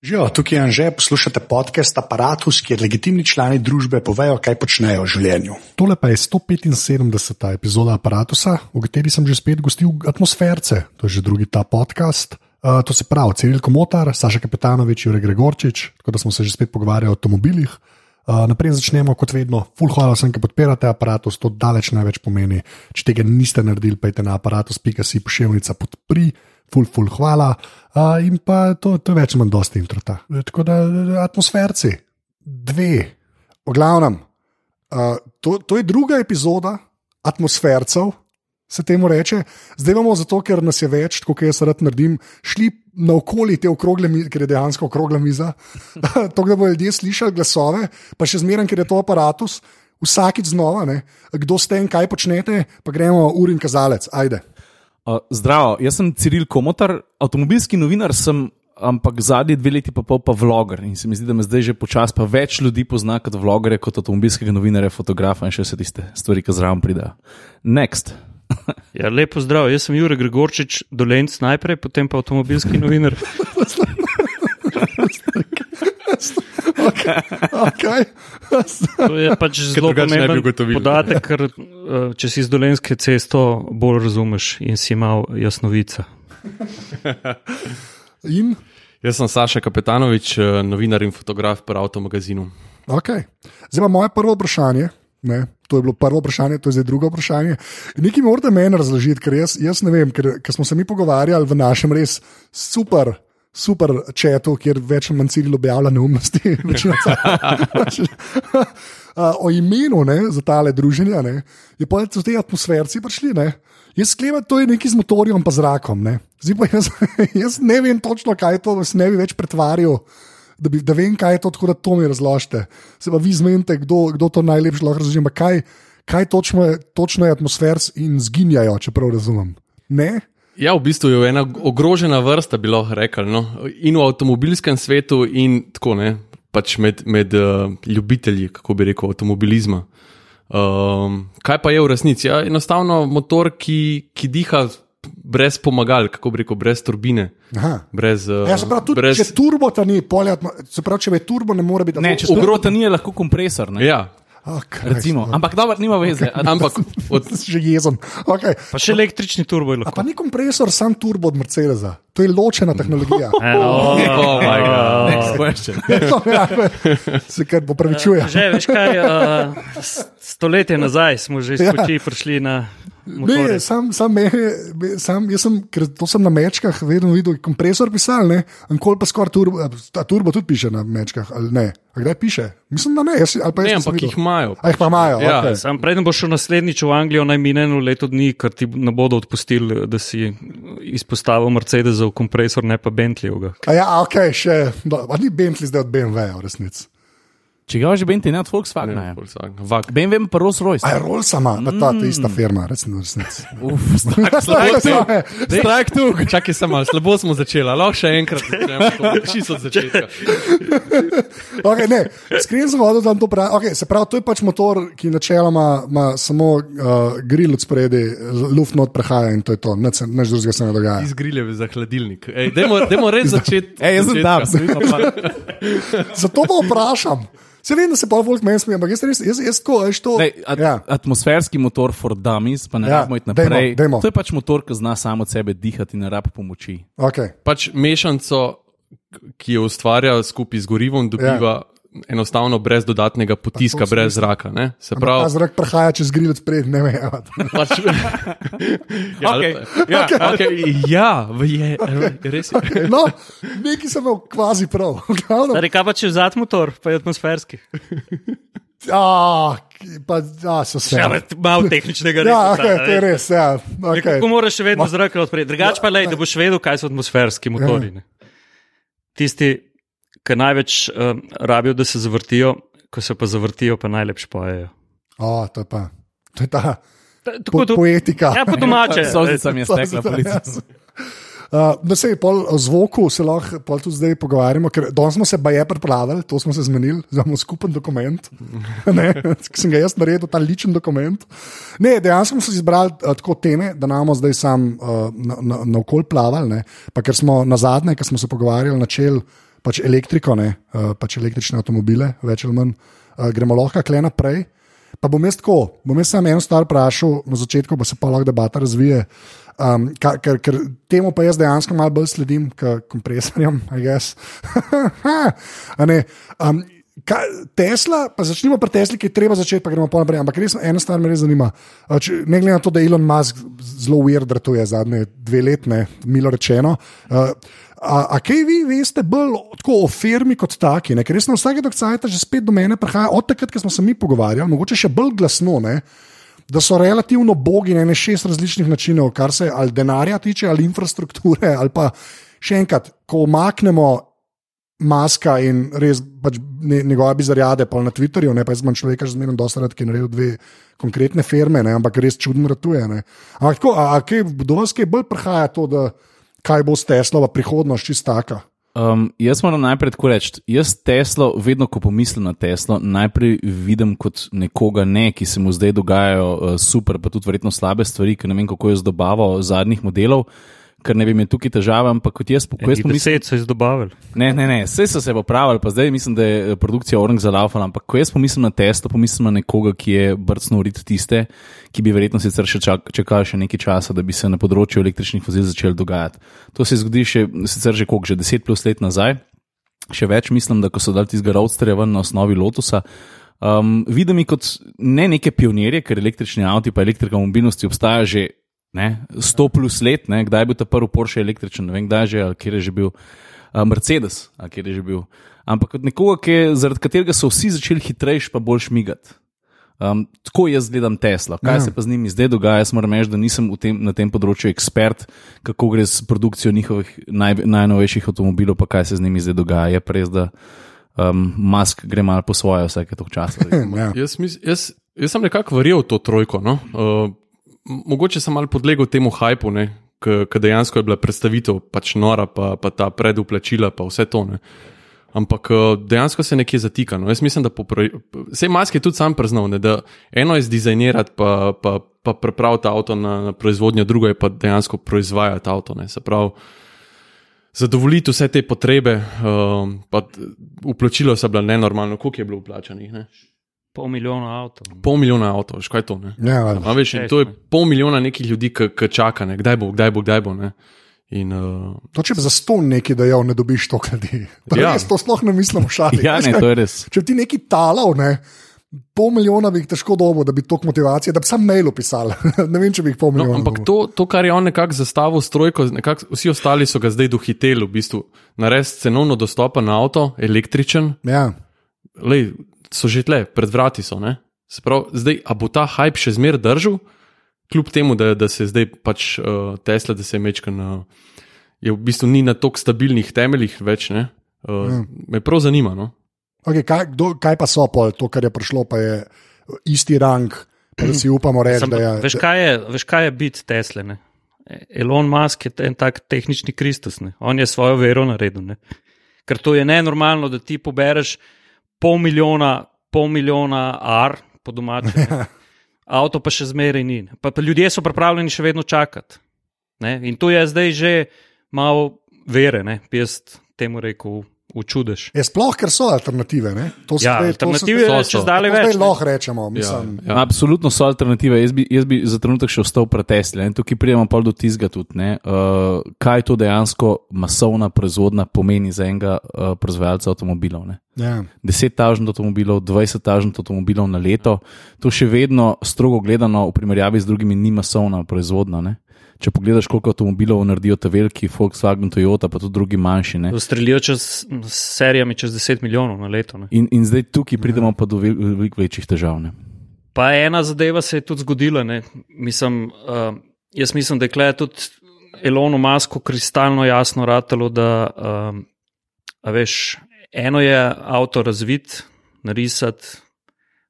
Živijo, tukaj je Anže, poslušate podcast Apparatus, kjer legitimni člani družbe povejo, kaj počnejo v življenju. Tole pa je 175. epizoda Apparatusa, v kateri sem že spet gostil atmosferce, to je že drugi ta podcast. Uh, to se pravi, Ciril Komotar, Saša Kapetanovič, Jurek Gregorčič, tako da smo se že spet pogovarjali o avtomobilih. Uh, naprej začnemo, kot vedno, full hvala vsem, ki podpirate aparatus, to daleč največ pomeni. Če tega niste naredili, pejte na aparatus.si pošiljnica podpri, full, full hvala. Uh, in pa to, to več manj dosti introta. Tako da atmosferci, dve, v glavnem, uh, to, to je druga epizoda atmosfercev. Se temu reče, zdaj imamo zato, ker nas je več, kot jaz rad naredim, šli naokoli te okrogle mize, ker je dejansko okrogla miza. to, da bodo ljudje slišali glasove, pa še zmeraj, ker je to aparatus, vsakič znova, ne? kdo ste in kaj počnete, pa gremo urin kazalec. Ajde. Uh, zdravo, jaz sem Ciril Komotar, avtomobilski novinar sem, ampak zadnji dve leti pa pol pa vloger. In se mi zdi, da me zdaj že počasi pa več ljudi pozna kot vlogerja, kot avtomobilskega novinarja, fotografa in še vse tiste stvari, ki zraven pridejo. Next. Ja, lepo zdrav, jaz sem Jurek Gregorčič, dolenc najprej, potem pa avtomobilski novinar. Okay. To je pač zelo pomemben ugotovili. podatek, ker eh, če si iz dolenske cesto, bolj razumeš in si imel jasnovica. In, Jaz sem Saša Kapetanovič, eh, novinar in fotograf pri Avtomagazinu. okay. Zdaj pa moje prvo vprašanje. Ne, to je bilo prvo vprašanje, to je zdaj drugo vprašanje. Nekaj morate meni razložiti, ker jaz, jaz ne vem, ker, ker smo se mi pogovarjali v našem res super. Super četu, kjer več ali manj cilj objavlja neumnosti. o imenu ne, za tale druženja ne, je pa so ti atmosferci prišli. Ne. Jaz sklepam, to je nekaj z motorjem in zrakom. Ne. Pa jaz, jaz ne vem točno, kaj je to, da se ne bi več pretvarjal, da, bi, da vem, kaj je to, tako da to mi razložite. Se pa vi zmenite, kdo, kdo to najlepše lahko ampak Kaj, kaj točno, je, je atmosfers in zginjajo, če prav razumem. Ne? Ja, v bistvu je ena ogrožena vrsta, bi lahko rekli. No? In v avtomobilskem svetu, in tako ne, pač med, med uh, ljubitelji, kako bi rekel, avtomobilizma. Um, kaj pa je v resnici? Ja, enostavno motor, ki, ki diha brez pomagal, kako bi rekel, brez turbine. Aha. Brez, uh, Ja, se pravi, tudi brez, če turbo ta ni, polje, se pravi, če je turbo, ne more biti. Ne, če ogrota ni, je lahko kompresor. Ne? Ja, oh, Recimo. Ampak dobro, nima veze. ampak od, že jezen. Okay. Pa še električni turbo je A lahko. pa ni kompresor, sam turbo od Mercedesa. To je ločena tehnologija. Oh, oh my God. Next question. Ja, Se kar popravičuje. Že veš kaj, uh, stoletje nazaj smo že iz Ja. prišli na Ne, sam, sam, me, sam, jaz sem, ker to sem na mečkah vedno videl, kompresor pisal, ne, ankoli pa skoraj turbo, ta turbo tudi piše na mečkah, ali ne. A kdaj piše? Mislim, da ne, jaz, ali pa ne, nisem ampak jih imajo. A jih pa imajo, Ja. okay. Sam preden boš šel naslednjič v Anglijo, naj mine eno leto dni, ker ti ne bodo odpustili, da si izpostavil Mercedesov kompresor, ne pa Bentleyjevga. A ja, ok, še, no, a ni Bentley zdaj od BMW, v resnici. Če ga že Bentley, ne od Volkswagena. Ne, je. Volkswagen. Vak. BMW pa Rolls Royce. A Rolls sama, mm. ta, ta ista firma, resno, v resnici. Uf, strike tu. Strike tu. Čakaj, samo malo, slabo smo začeli, lahko še enkrat začnemo, čisto od začetka. Okay, ne, Skrivno sem vodil, da to pravi. Okay, se pravi, to je pač motor, ki načeloma ima samo uh, grill od spredi, luft not prehaja in to je to, nič se- nič drugega se ne dogaja. Izgriljev za hladilnik. Ej, dajmo, dajmo res začeti. Ej, jaz sem tam, pa. Zato pa vprašam. Se vem, da se pa folk meni smeji, ampak jaz, res, jaz, jaz tako, veš to. Dej, at, ja. Atmosferski motor for dummies, pa ne Ja, rabimo iti naprej. dajmo. To je pač motor, ki zna samo od sebe dihati in ne rab pomoči. Okay. Pač mešanico, ki jo ustvarja skupaj z gorivom, dobiva ja. Enostavno brez dodatnega potiska, to brez zraka. Ne? Se pravi, zrak prehaja čez grill od spredi, ne vem. pač, ja, Okej, ali- ja, okay, ja, je, res je. No, neki sem imel kvazi prav. Zdaj, kaj pa če vzad motor, pa je atmosferski. a, ki- pa, a, so se. Ja, malo tehničnega Ja, reza, okay, to je res. Ja, okay. Kako moraš še vedno zrak odpreti? Drugače pa le, da boš vedel, kaj so atmosferski motori. ne. Tisti, ki največ um, rabijo, da se zavrtijo, ko se pa zavrtijo, pa najlepše pojejo. O, to je pa. To je ta Ta- po, Tako to, poetika. ja, po domače. Solzica mi je stekla po licu. Uh, no, se pol o zvoku se lahko pol tudi zdaj pogovarjamo, ker danes smo se baje pripravili, to smo se zmenili, imamo skupen dokument, ne, ki sem ga jaz naredil, ta ličen dokument. Ne, dejansko smo se izbrali uh, tako teme, da nam zdaj sam uh, na, na, na okolj plavali, ne, pa ker smo na zadnje, ker smo se pogovarjali, načel pač elektriko, ne, uh, pač električne avtomobile, več ali manj, uh, gremo lahko kle naprej. Pa bom jaz tako, bom jaz samo eno stvar vprašal, na začetku pa se pa lahko debata razvije. Um, ka, ker, ker temu pa jaz dejansko malo bolj sledim, kot kompresorjem, a jaz. um, Kaj, Tesla, pa začnimo pri Tesli, ki je treba začeti, pa gremo pa naprej. Ampak res, ena stvar me res zanima. Če, ne glede na to, da Elon Musk zelo ujer, da to je zadnje dve letne, milo rečeno. Uh, a, a kaj vi veste bolj o firmi kot taki? Ne? Ker res na vsake dokcajta že spet do mene prihaja, od takrat, ko smo se mi pogovarjali, mogoče še bolj glasno. Ne? Da so relativno bogi na šest različnih načinov, kar se ali denarja tiče, ali infrastrukture. Ali pa še enkrat, ko omaknemo maska in res pač njegove bizarjade, pa na Twitterju, ne pa jaz imam človeka, že zmerno dosta rad, ki je naredil dve konkretne firme, ne, ampak res čudno ratuje. Ne. Ampak tako, a, a kaj do vas kaj bolj prihaja to, da kaj bo s Teslova prihodnost čistaka? Um, jaz moram najprej tako reči. Jaz Teslo, vedno ko pomislim na Teslo, najprej vidim kot nekoga, ne, ki se mu zdaj dogajajo uh, super, pa tudi verjetno slabe stvari, ker ne vem, kako je z dobavo zadnjih modelov ker ne bi imel tukaj težave, ampak kot jaz, ko jaz pomislim. Vse so izdobavili. Ne, ne, ne, vse so se popravili, pa zdaj mislim, da je eh, produkcija Orange zalaufala. Ampak ko jaz pomislim na testo, pomislim na nekoga, ki je brcno urit tiste, ki bi verjetno sicer še čakal še nekaj časa, da bi se na področju električnih vozil začel dogajati. To se zgodi še, sicer že koliko, že deset plus let nazaj. Še več mislim, da ko so dali tistega roadsterja ven na osnovi Lotusa. Um, vidim jih kot ne neke pionirje, ker električni avtomobili, pa elektrika mobilnosti obstaja že ne, 100 plus let, ne, kdaj je bil ta prvi Porsche električen, ne vem, kdaj že, ali kje je že bil uh, Mercedes, ali kje je že bil. Ampak kot nekoga, ki, zaradi katerega so vsi začeli hitrejši, pa bolj šmigati. Um, tako jaz gledam Tesla. Kaj ja. se pa z njimi zdaj dogaja? Jaz moram reči, da nisem tem, na tem področju ekspert, kako gre s produkcijo njihovih naj, najnovejših avtomobilov, pa kaj se z njimi zdaj dogaja. Je pa res, da um, Musk gre malo po svoje, vsake to čas. ja. jaz, jaz, jaz sem nekako verjel v to trojko. No? Uh, mogoče sem malo podlegel temu hajpu, ki dejansko je bila predstavitev, pač nora, pa, pa ta preduplačila, pa vse to. Ne. Ampak eh, dejansko se nekje zatika. No. Jaz mislim, da vse maske je tudi sam priznal, ne, da eno je zdizajnirati, pa, pa, pa prepraviti avto na, na proizvodnjo, drugo je pa dejansko proizvajati avto. Ne. Se pravi, zadovoljiti vse te potrebe, um, pa uplačilo so bila nenormalno, koliko je bilo uplačanih. Ne. Pol milijona avto. Pol milijona avto, veš kaj je to? Ja, A, veš, to je pol milijona nekih ljudi, ki čaka, ne? kdaj bo, kdaj bo, kdaj bo. In, uh... To, če bi za sto nekaj dejal, ne dobiš to, kar ti. Ja. To sploh ne mislim šaliti. ja, ne, to je res. Če ti neki talal, ne, pol milijona bi jih težko dobil, da bi to motivacijo, da bi sam mail opisal. ne vem, če bi jih pol no, milijona. No, ampak to, to, kar je on nekako zastavil strojko, nekak, vsi ostali so ga zdaj dohiteli, v bistvu. Narediti cenovno dostopen avto, električen. Ja. Lej, so že tle, pred vrati so. Sprav, zdaj, a bo ta hype še zmeraj držal, kljub temu, da, da se zdaj pač uh, Tesla, da se je mečkan, uh, je v bistvu ni na tako stabilnih temeljih več. Uh, mm. Me prav zanima. No? Okay, kaj, kdo, kaj pa so pol, to, kar je prišlo, pa je isti rang, da si upamo reči, da je. Veš, kaj je, veš, kaj je biti Tesla? Ne? Elon Musk je en tak tehnični Kristus, ne? on je svojo vero naredil. Ne? Ker to je nenormalno, da ti pobereš pol milijona, pol milijona ar, po domačem. Avto pa še zmeraj ni. Pa, pa ljudje so pripravljeni še vedno čakati. Ne? In to je zdaj že malo vere, ne? bi jaz temu rekel v čudež. Je sploh, ker so alternative. To so, ja, zdaj, alternative so, so. če zdaj več. Lahko rečemo. Ja, ja. Absolutno so alternative. Jaz bi, jaz bi za trenutek še ostal pri Tesli. Tukaj pridemo pa do tizga tudi. Uh, kaj to dejansko masovna proizvodnja pomeni za enega uh, proizvajalca avtomobilov? Ja. 10 tažnih avtomobilov, 20 tažnih avtomobilov na leto. To še vedno, strogo gledano, v primerjavi z drugimi, ni masovna proizvodnja če pogledaš, koliko avtomobilov naredijo te veliki, Volkswagen, Toyota, pa tudi drugi manjši. Strelijo čez serijami čez 10 milijonov na leto. In, in zdaj tukaj pridemo pa do veliko večjih težav. Ne? Pa ena zadeva se je tudi zgodila. Mislim, uh, jaz mislim, da je tudi Elonu Masku kristalno jasno ratalo, da uh, veš, eno je avto razvit, narisati,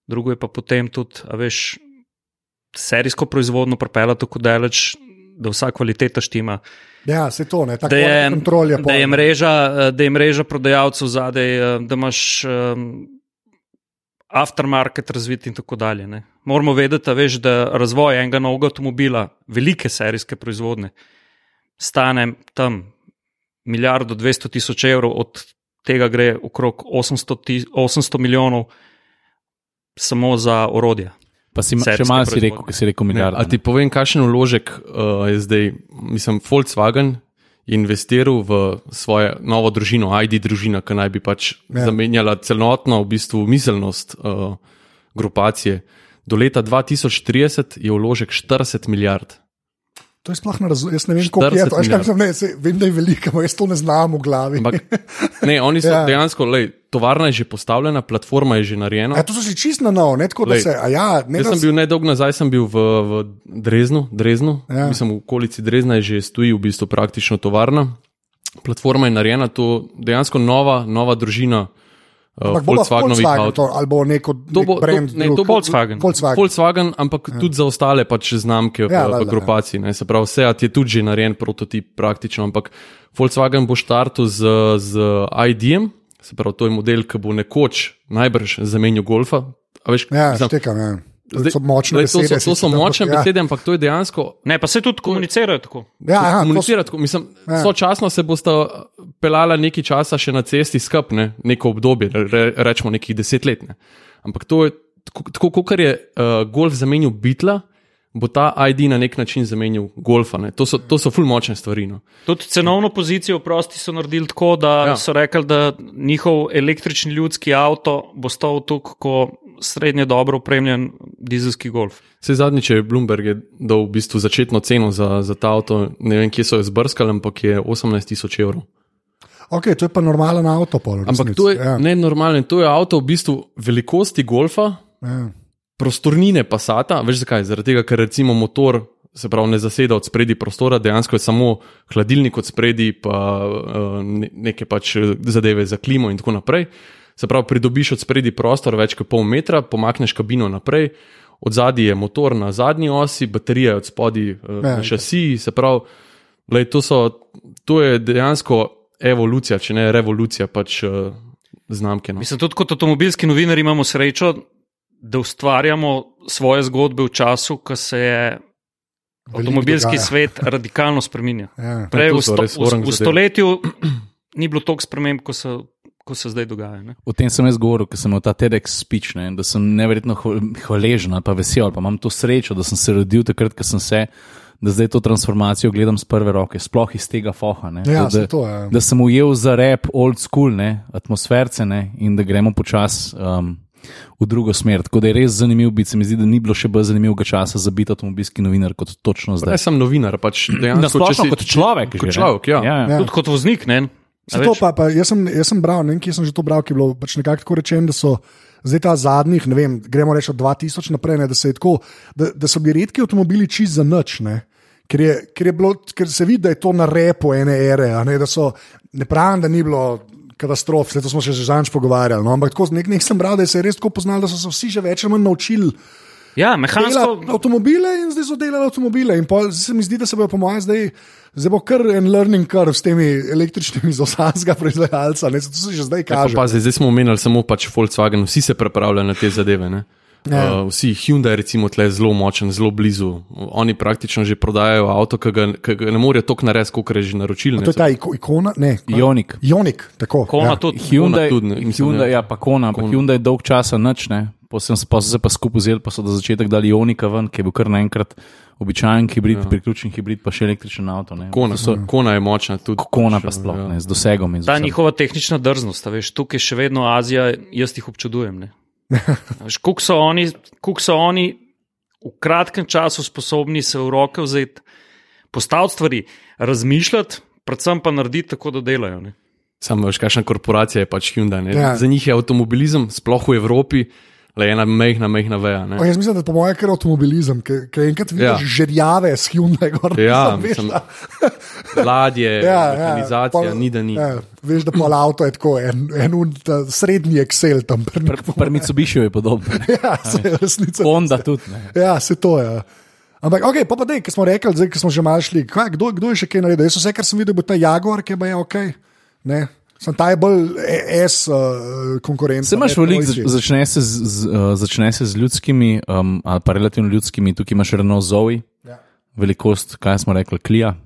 drugo je pa potem tudi, veš. Serijsko proizvodno propeljati tako daleč, da vsa kvaliteta štima. Ja, se to ne, tako da je kontrolja. Da je mreža, eh, da je mreža prodajalcev zadaj, eh, da imaš um, aftermarket razvit in tako dalje. Ne. Moramo vedeti, veš, da razvoj enega novega avtomobila, velike serijske proizvodne, stane tam milijardo, dvesto tisoč evrov od tega gre okrog 800, tis, 800 milijonov samo za orodje. Pa si še malo si rekel, ki si rekel milijarde. a ti povem, kakšen vložek uh, je zdaj, mislim, Volkswagen je investiral v svojo novo družino, ID družina, ki naj bi pač Ja. ja. zamenjala celotno v bistvu miselnost uh, grupacije. Do leta 2030 je vložek 40 milijard. To je sploh ne razumem. Jaz ne vem, koliko je 40 to. Kako milijard. sem, ne, sej, vem, da je veliko, ampak jaz to ne znam v glavi. Ampak ne, oni so Ja. ja. dejansko, lej, tovarna je že postavljena, platforma je že narejena. A, to so si čist na novo, ne tako, da Glej, se. a Ja, ne, Jaz da sem bil nedolgo nazaj, sem bil v, v Dreznu, Dreznu. Ja. Mislim, v okolici Drezna je že stoji v bistvu praktično tovarna. Platforma je narejena, to dejansko nova, nova družina Ampak bo pa Volkswagenovih Volkswagen to, ali bo neko To bo- brand. to- ne, drug. to bo- Volkswagen. Volkswagen. Volkswagen, ampak ja. tudi za ostale pač znamke Ja, ja, v, v grupaciji. Ne, se pravi, Seat je tudi že narejen prototip praktično, ampak Volkswagen bo štartil z, z ID-jem, se pravi, to je model, ki bo nekoč najbrž zamenjal Golfa. A Veš, Ja, mislim, štekam. Ja. To zdaj- so močne to besede. so, to so sicer, ampak močne ja. besede, ampak to je dejansko Ne, pa se tudi komunicirajo tako. Ja, aha, to so- komunicirati. Mislim, Ja. ja. sočasno se boste pelala nekaj časa še na cesti skupaj, neko obdobje, re, rečemo nekih deset let. Ne. Ampak to je tako, tako kot je uh, golf zamenil bitla. Bo ta ID na nek način zamenil golfa. Ne. To so, to so ful močne stvari. No. Tudi cenovno pozicijo prosti so naredili tako, da Ja. ja. so rekli, da njihov električni ljudski avto bo stal tukaj, kot srednje dobro opremljen dizelski golf. Vse zadnjič je Bloomberg je dal v bistvu začetno ceno za, za ta avto, ne vem, kje so jo zbrskali, ampak je 18 tisoč evrov. Ok, to je pa normalen avto. Pol, Ampak to je ja. ja. nenormalno. To je avto v bistvu velikosti golfa, Ja. prostornine pasata. Veš zakaj? Zaradi tega, ker recimo motor se pravi ne zaseda od spredi prostora, dejansko je samo hladilnik od spredi, pa uh, neke pač zadeve za klimo in tako naprej. Se pravi, pridobiš od spredi prostor več kot pol metra, pomakneš kabino naprej. Od zadaj je motor na zadnji osi, baterija je od spodaj uh, Ja, na šasiji. Se pravi, lej, to, so, to je dejansko evolucija, če ne revolucija pač uh, znamke. No. Mislim, tudi kot avtomobilski novinari imamo srečo, da ustvarjamo svoje zgodbe v času, ko se je avtomobilski svet radikalno spremenja. Ja. Prej to v, so sto, v, v stoletju ni bilo toliko sprememb, kot se, ko se zdaj dogaja. Ne? O tem sem jaz govoril, ker sem imel ta TEDx speech, ne, da sem neverjetno hval- hvaležen ali pa vesel, ali pa imam to srečo, da sem se rodil takrat, ko sem se, da zdaj to transformacijo gledam z prve roke, sploh iz tega foha. Ne, Ja, da, to je. da sem ujel za rep old school, ne, atmosferce ne, in da gremo počasi. Um, V drugo smer. Tako da je res zanimivo biti. Se mi zdi, da ni bilo še bolj zanimivega časa za biti avtomobilski novinar kot točno zdaj. sem novinar, pač dejansko. Na splošno če si- kot človek. Kot že, človek, ja. ja, ja. Ja. Tudi kot voznik. Ne? A Se to veš? pa, pa jaz, sem, jaz sem bral, ne vem, kje sem že to bral, ki je bilo pač nekako tako rečeno, da so zdaj ta zadnjih, ne vem, gremo reči od 2000 naprej, ne, da, se tako, da, da so bili redki avtomobili čist za. Ne. Ker, je, ker, je bilo, ker se vidi, da je to na repu ene ere. Ne, da so, ne pravim, da ni bilo katastrof, vse to smo še že zadnjič pogovarjali. No, ampak tako, nek, nek sem bral, da se je res tako poznalo, da so se vsi že več ali manj naučili Ja, mehansko. avtomobile in zdaj so delali avtomobile. In pol, se mi zdi, da se bo po mojem zdaj, zdaj bo kar en learning curve s temi električnimi z osanskega proizvajalca. Ne, to se že zdaj Ja, pa kaže. pazi, zdaj smo omenjali samo pač Volkswagen, vsi se pripravljajo na te zadeve. Ne? Ja. Uh, vsi Hyundai, recimo, tle je zelo močen, zelo blizu. Oni praktično že prodajajo avto, ki ga, ki ga ne morejo toliko narediti, kot je že naročili. To je ta iko, ikona, ne, Jonik. Jonik, tako. Kona ja. tudi. Hyundai, tudi, ne, mislim, Hyundai, ja. pa Kona, ampak Hyundai dolg časa nič ne. Potem so pa se pa skupaj vzeli, pa so za začetek dali Jonika ven, ki je bil kar naenkrat običajen hibrid, ja. priključen hibrid, pa še električen avto. Ne. Kona, so, Kona je močna tudi. Kona pa sploh ja. ne, z dosegom. in z Ta njihova tehnična drznost, a veš, tukaj še vedno Azija, jaz jih občudujem. ne. Koliko so, oni- so oni v kratkem času sposobni se v roke vzeti, postaviti stvari, razmišljati, predvsem pa narediti tako, da delajo. Ne. Sam veš, kakšna korporacija je pač Hyundai. Ja. Ja. Za njih je avtomobilizem, sploh v Evropi, le ena mehna, mehna veja. O, jaz mislim, da je po mojem kar avtomobilizem, ker enkrat vidiš ja. Ja. žerjave s Hyundai. Gor, Ja, veš, mislim, da- Ladje, Ja, organizacija, pol- ni da ni. Ja, veš, da pol avto je tako, en, en un, ta srednji Excel tam. pri Pri pri Mitsubishiju je podobno. Ja, se je resnica. Honda tudi. Ne. Ja, se to je. Ampak, ok, pa pa dej, ki smo rekli, zdaj, ki smo že malo šli, kaj, kdo, kdo je še kaj naredil? Jaz vse, kar sem videl, bo ta Jaguar, ki je ok. Ne? Sem ta je bolj e- S uh, konkurenca. Se imaš veliko, začne se z, z, uh, začne se z ljudskimi, um, ali pa relativno ljudskimi, tukaj imaš Renault Zoe, Ja. velikost, kaj smo rekli, Klija.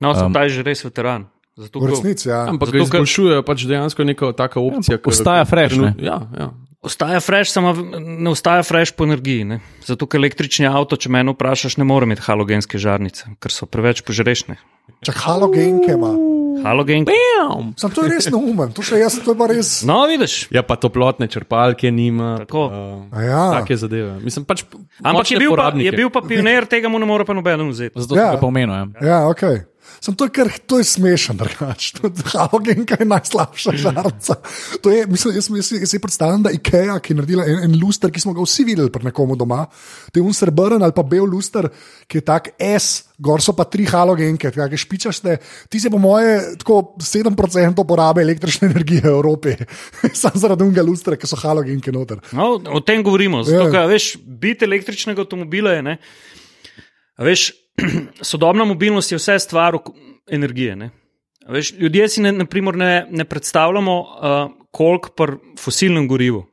No, Um, um, ta je že res veteran. Zato, V resnici, ja. Ampak Zato, izboljšujejo pač dejansko neka taka opcija. ker- ostaja fresh, ne? Ja, ja. Ostaja fresh, samo ne ostaja fresh po energiji. Ne? Zato, ker električni avto, če me vprašaš, ne more imeti halogenske žarnice, ker so preveč požrešne. Čak halogenke ima. Halogenke. Sam to je res neumen, to še jaz, to je pa res. No, vidiš. ja, pa toplotne črpalke nima. Tako. Uh, A Ja. Take zadeve. Mislim, pač Ampak je bil, pa, je bil pa pionir, tega mu ne more pa noben vzeti. Zato Ja. pa omenil. Ja. Ja, ok. Sem to, kar, to je smešen, drugač. To- Halogenka je najslabša žarca. To je, mislim, jaz, jaz, jaz si predstavljam, da IKEA, ki je naredila en, en luster, ki smo ga vsi videli pri nekomu doma, to je un srbren ali pa bel luster, ki je tak S, gor so pa tri halogenke, kakšne špičaste. Ti se po moje tako 7% porabe električne energije v Evropi, samo zaradi unga lustra, ki so halogenke noter. No, o tem govorimo. Zato, Ja. ker, veš, biti električnega avtomobila je. Ne, A veš, sodobna mobilnost je vse stvar energije. Ne. Veš, ljudje si ne, naprimer, ne, ne predstavljamo, uh, koliko pri fosilnem gorivu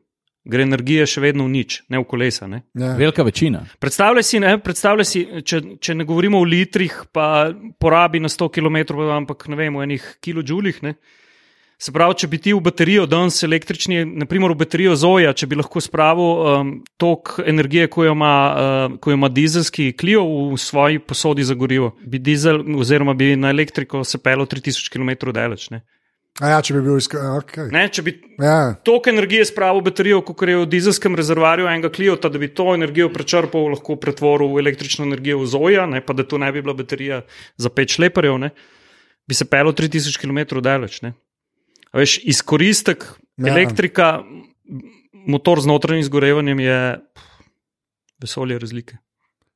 gre energije še vedno v nič, ne v kolesa. Ne. Ja. Velika večina. Predstavljaj si, ne, predstavljaj si če, če ne govorimo o litrih, pa porabi na 100 km, ampak ne vem, v enih kilojulih. Ne. Se pravi, če bi ti v baterijo danes električni, naprimer v baterijo Zoja, če bi lahko spravil um, tok energije, ko jo ima, uh, ko jo ima dizelski Clio v svoji posodi za gorivo, bi dizel, oziroma bi na elektriko se pelo 3000 km daleč. Ne. A ja, če bi bil iskal. Okay. Ne, če bi Ja. tok energije spravil v baterijo, kot je v dizelskem rezervoarju enega Clio, da bi to energijo prečrpal, lahko pretvoril v električno energijo v Zoja, ne, pa da to ne bi bila baterija za pet šleperjev, ne, bi se pelo 3000 km daleč. Ne. A Veš, izkoristek Ja. elektrika, motor z notranjim izgorevanjem je vesolje razlike.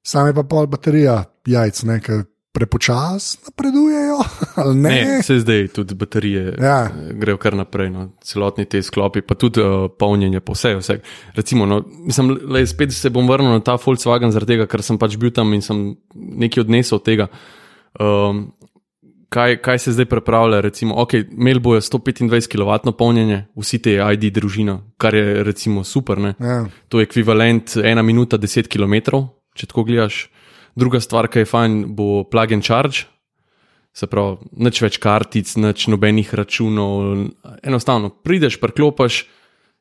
Sam je pa pol baterija jajc, ne, ker prepočasno napredujejo. ali Ne, Ne, se zdaj tudi baterije Ja. ja. grejo kar naprej, no, celotni te sklopi, pa tudi uh, polnjenje, pa vse. vse. Recimo, no, mislim, le, spet se bom vrnil na ta Volkswagen, zaradi tega, ker sem pač bil tam in sem nekaj odnesel od tega. Um, kaj, kaj se zdaj pripravlja? Recimo, okay, imeli bojo 125 kW polnjenje, vsi te ID družina, kar je recimo super. Ne? Ja. To je ekvivalent 1 minuta 10 km, če tako gledaš. Druga stvar, ki je fajn, bo plug and charge. Se pravi, nič več kartic, nič nobenih računov. Enostavno prideš, priklopiš,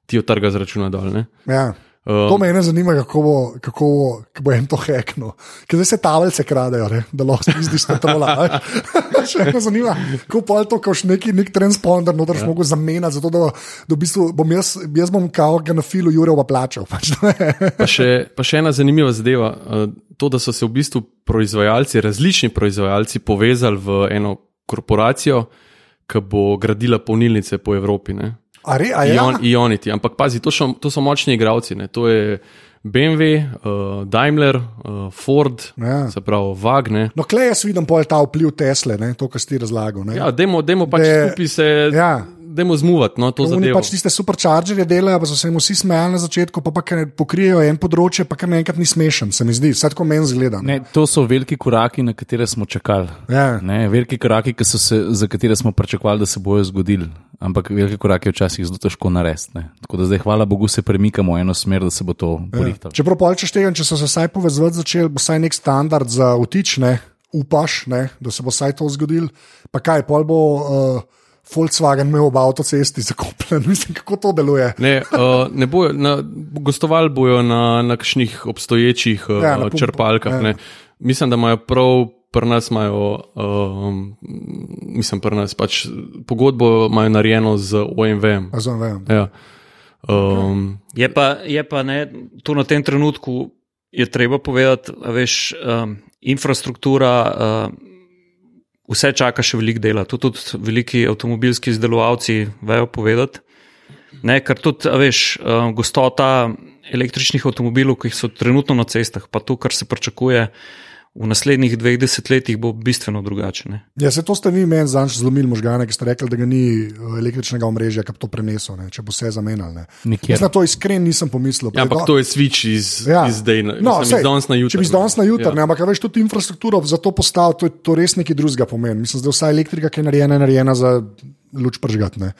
ti jo trga z računa dol. Ne? Ja. Um, To me ne zanima, kako bo, kako bo, kako bo en to hekno. Ker zdaj se tablice kradejo, ne? da lahko izdiš petrola. a veš. Še me zanima, kako pa je to, ko še neki nek transponder noter ja. mogo zamenjati, zato da, da v bistvu bom jaz, jaz bom kao ga na filu Jureva plačal. Pač. Pa še, pa še ena zanimiva zadeva. To, da so se v bistvu proizvajalci, različni proizvajalci, povezali v eno korporacijo, ki bo gradila polnilnice po Evropi. Ne? A re, a ja? Ion, Ionity. Ampak pazi, to so, to so močni igravci. Ne? To je BMW, uh, Daimler, uh, Ford, Ja. se pravi Vagne. No, klej jaz vidim pol ta vpliv Tesle, ne? to, kar si ti razlagal. ne. Ja, demo, demo pač Da- skupaj se, Ja. demo zmuvati no, to Oni zadevo. pač tiste superchargerje delajo, pa so se jim vsi smejali na začetku, pa, pa pokrijejo en področje, pa kar naenkrat ni smešen, se mi zdi, vse tako meni zgleda. no. Ne, to so veliki koraki, na katere smo čakali. Ja. Ne, veliki koraki, ki so se, za katere smo pričakovali, da se bojo zgodili. Ampak velike korake je včasih zelo težko narediti. ne. Tako da zdaj, hvala Bogu, se premikamo v eno smer, da se bo to porihtalo. Čeprav polčeš tega, če so se vsaj povezovati začeli, bo vsaj nek standard za vtič, ne, upaš, ne, da se bo vsaj to zgodilo. Pa kaj, pol bo uh, Volkswagen imel ob avtocesti zakopljen, mislim, kako to deluje. Ne, uh, ne bojo, na, gostovali bojo na, na kakšnih obstoječih uh, Ja, ja, na črpalkah. ja. Ja. Mislim, da imajo prav. Pri nas imajo, um, mislim, pri nas pač pogodbo imajo narejeno z OMV-jem. Razumem, vem. Ja. Um, Je pa, je pa ne, tu na tem trenutku je treba povedati, a veš, um, infrastruktura, uh, vse čaka še veliko dela. To tudi veliki avtomobilski izdelovalci vejo povedati. Ne, ker tudi, a veš, uh, gostota električnih avtomobilov, ki so trenutno na cestah, pa to, kar se pričakuje v naslednjih dveh desetletjih, bo bistveno drugače. Ne. Ja, se to ste vi meni zanj zlomili možgane, ki ste rekli, da ga ni uh, električnega omrežja, ki bi to prenesel, ne, če bo vse zamenjal. ne. Na to iskren nisem pomislil. ja, ampak to je switch iz, ja. iz zdaj, na- no, mislim, sej, iz danes na jutri. Če bi z danes na jutri, Ja. ja. ampak a veš, tudi infrastrukturo za to postavil, to, je- to res nekaj drugega pomeni. Mislim, da je vsa elektrika, ki je narejena, je narejena za luč pržgat. ne.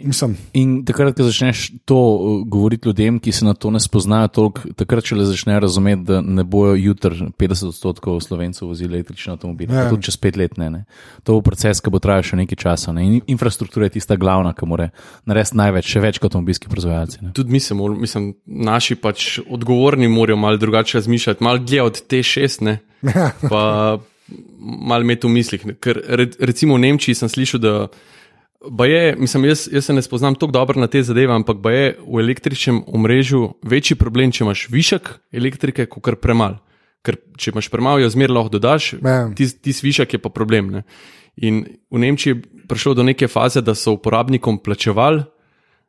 Mislim, In takrat, ko začneš to uh, govoriti ljudem, ki se na to ne spoznajo toliko, takrat šele začnejo razumeti, da ne bojo jutri 50 odstotkov slovencev vozili električne avtomobile. Ja. Tudi čez pet let ne, ne. To bo proces, ki bo trajal še nekaj časa. Ne. In infrastruktura je tista glavna, ki mora narediti največ, še več kot avtomobilski proizvajalci. Ne. Tudi mi se moramo, mislim, naši pač odgovorni morajo malo drugače razmišljati, malo dlje od te šest, ne. Pa malo imeti v mislih. ne. Ker re, recimo v Nemčiji sem slišal, da je, mislim, jaz, jaz se ne spoznam tako dobro na te zadeve, ampak je v električnem omrežju večji problem, če imaš višek elektrike, kot kar premal. Ker če imaš premalo, jo zmeraj lahko dodaš, Ja. ti višek je pa problem. Ne. In v Nemčiji je prišlo do neke faze, da so uporabnikom plačevali,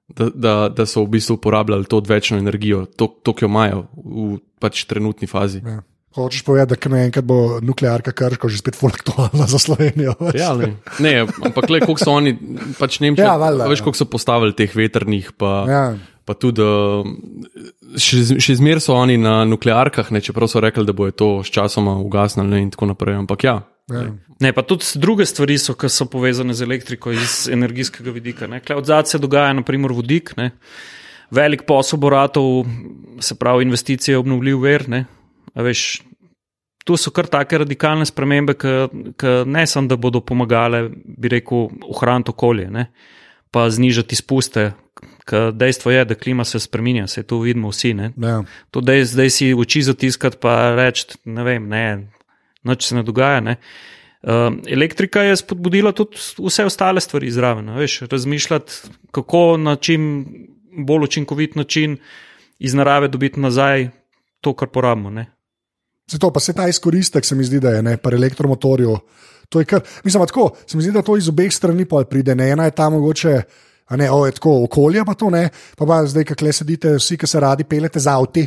da, da, da so v bistvu uporabljali to odvečno energijo, to, to ki jo imajo v pač trenutni fazi. ja. Hočeš povedati, da naenkrat bo nuklearka krško že spet fulaktualna za Slovenijo. Ja, ne. ne, ampak le, koliko so oni, pač Nemčija, Ja, valjda, veš, ja. koliko so postavili teh veternih, pa, Ja. pa tudi, uh, še, še zmeraj so oni na nuklearkah, ne, čeprav so rekli, da bo to sčasoma ugasnili in tako naprej. Ampak ja, Ja. Ne, pa tudi druge stvari so, ki so povezane z elektriko iz energijskega vidika. Od zadaj se dogaja, naprimer, vodik, ne. velik posel boratov, se pravi, investicije obnovljiv ver. Ne. A Veš, tu so kar take radikalne spremembe, ki ne samo, da bodo pomagale, bi rekel, ohraniti okolje, ne, pa znižati izpuste. Dejstvo je, da klima se spremenja, se to vidimo vsi. Ne. Ja. To, da je zdaj si oči zatiskati, pa reči, ne vem, ne, noč se ne dogaja. Ne. Uh, elektrika je spodbudila tudi vse ostale stvari zraven. Veš, razmišljati, kako na čim bolj učinkovit način iz narave dobiti nazaj to, kar porabimo. Ne. Zato pa se ta izkoristek, se mi zdi, da je ne, pri elektromotorju. To je kar, mislim, pa tako, se mi zdi, da to iz obeh strani pride. Ne, ena je ta mogoče. A ne, o, je tako okolje, pa to ne, pa, pa zdaj, kako le sedite, vsi, ki se radi pelete z avti,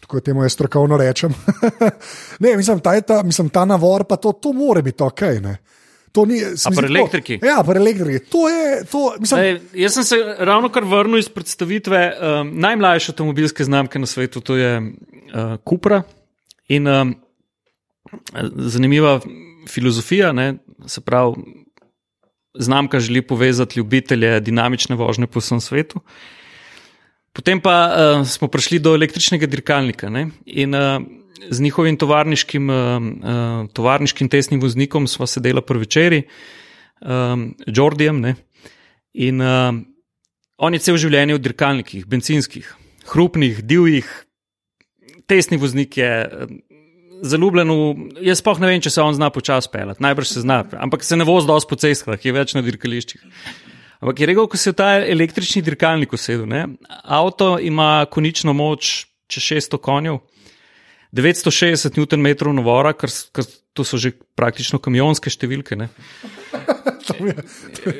tako temu jaz strokovno rečem. ne, mislim, ta, ta, mislim, ta navor, pa to, to more biti ok. Ne. To ni, se A mi zdi pri elektriki? Ja, pri elektriki. To je, to, mislim, Ej, jaz sem se ravno kar vrnil iz predstavitve um, najmlajše avtomobilske znamke na svetu, to je uh, Cupra. In um, zanimiva filozofija, ne, se pravi, znamka želi povezati ljubitelje dinamične vožnje po vsem svetu. Potem pa uh, smo prišli do električnega dirkalnika ne, in uh, z njihovim tovarniškim, uh, uh, tovarniškim testnim voznikom smo sedeli pri večeri, um, Jordijem. Ne, In uh, on je cel življenje v dirkalnikih, benzinskih, hrupnih, divjih, tesni voznik je. eh, Zaljubljen jaz sploh ne vem, če se on zna počasi pelati, najbrž se zna, ampak se ne vozi dosti po cestah, je več na dirkališčih. Ampak je rekel, ko se je ta električni dirkalnik usedel, ne? avto ima konično moč čez 600 konjev, 960 Nm navora, kar, kar to so že praktično kamionske številke. Ne? to mi je,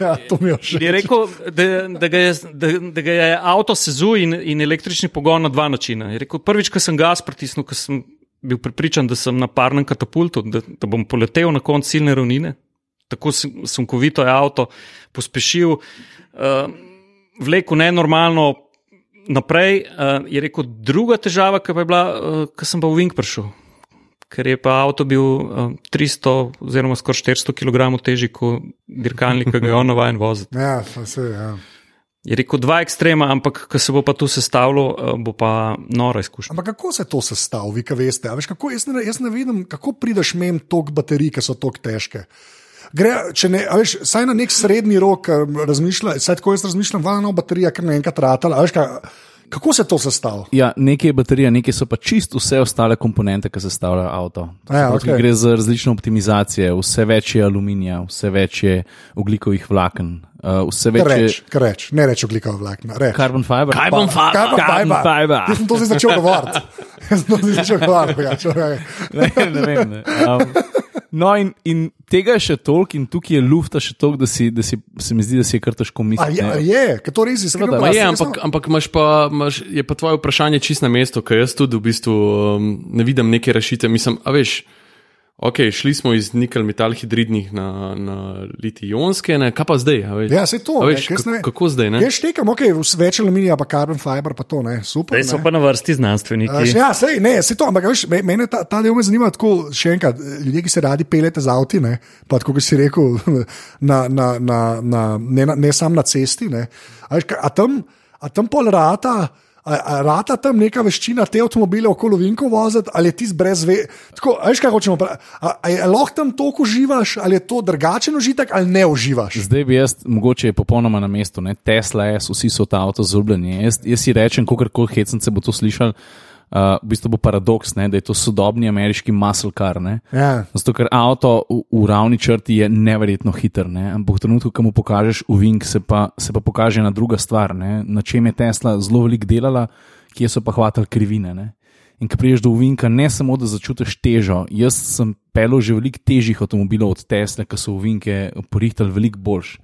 ja, to mi je všeč. Je rekel, da, da, ga je, da, da ga je avto sezu in, in električni pogon na dva načina. Je rekel, prvič, ko sem gas pritisnil, ko sem bil prepričan, da sem na parnem katapultu, da, da bom poletel na konec ciljne ravnine. Tako sun- sunkovito je avto pospešil, uh, vlekel nenormalno naprej. Uh, je rekel, druga težava, ki pa je bila, uh, ko sem pa v Vink prišel. Ker je pa avto bil uh, 300 oziroma skoraj 400 kg težji kot dirkalnik, ki ga je on navaden voziti. Ja, pa se, ja. Je rekel dva ekstrema, ampak ko se bo pa tu sestavilo, uh, bo pa nora izkušnja. Ampak kako se to sestavlja, vi, ki veste? A Veš, kako, jaz, ne, jaz ne vidim, kako prideš mem tok baterij, ki so tako težke. Gre, če ne, veš, saj na nek srednji rok eh, razmišlja, saj tako jaz razmišljam, valno baterija, ker naenkrat ratala. a Veš, ka, kako se to sestavlja? Ja, nekaj je baterija, nekaj so pa čist vse ostale komponente, ki sestavljajo avto. Ja, Tukaj okej. Gre za različne optimizacije, vse več je aluminija, vse več je oglikovih vlaken, uh, vse več je Reč, reč, ne reč oglikov vlakna. Reč. carbon fiber. Carbon fiber. Carbon Carbon fiber. fiber. Jaz sem to zdaj začel govoriti. Jaz sem to zdaj začel govoriti. okej. ne, ne vem. Ne. Um, no, in, in tega je še toliko, in tukaj je lufta še toliko, da, si, da si, se mi zdi, da si je kar težko A misliti. je, a ne. je, ker to res povem, je, ampak, ampak imaš pa, imaš, je pa tvoje vprašanje čist na mestu, ker jaz tudi v bistvu um, ne vidim neke rešitve. Mislim, a veš, Ok, šli smo iz nikel-metal-hidridnih na, na litij-ionske, ne? kaj pa zdaj? a Veš, Ja, saj to, A ne, veš, jaz ne kako, zdaj? Ne? Jaz štekam, ok, več aluminija, pa carbon fiber, pa to ne, super. Zdaj so ne. pa na vrsti znanstveniki. Uh, ja, sej, ne, se to, ampak veš, me- mene ta, ta del me zanima tako, še enkrat, ljudje, ki se radi peljete z avti, ne, pa tako, kot si rekel, na, na, na, na, ne, ne sam na cesti, ne, a, veš, a tam, a tam pol rata. A, a rata tam neka veščina te avtomobile okoli Vinko voziti, ali je ti brez ve. Tako, veš, kaj hočemo je lahko tam toliko uživaš, ali je to drugačen užitek, ali ne uživaš? Zdaj bi jaz, mogoče je popolnoma na mestu, ne? Tesla je, vsi so ta avto zubljeni. Jaz, jaz si rečem, kako koli hecence bo to slišal, uh, v bistvu bo paradoks, ne? da je to sodobni ameriški muscle car. Ne? Ja. Zato, ker avto v, v ravni črti je neverjetno hiter, ne? ampak v trenutku, ko mu pokažeš uvink, se pa, se pa pokaže ena druga stvar, ne? na čem je Tesla zelo veliko delala, kje so pa hvatali krivine. Ne? In ko priješ do uvinka, ne samo da začutiš težo, jaz sem pelil že veliko težjih avtomobilov od Tesla, ki so uvinke porihtali veliko boljš.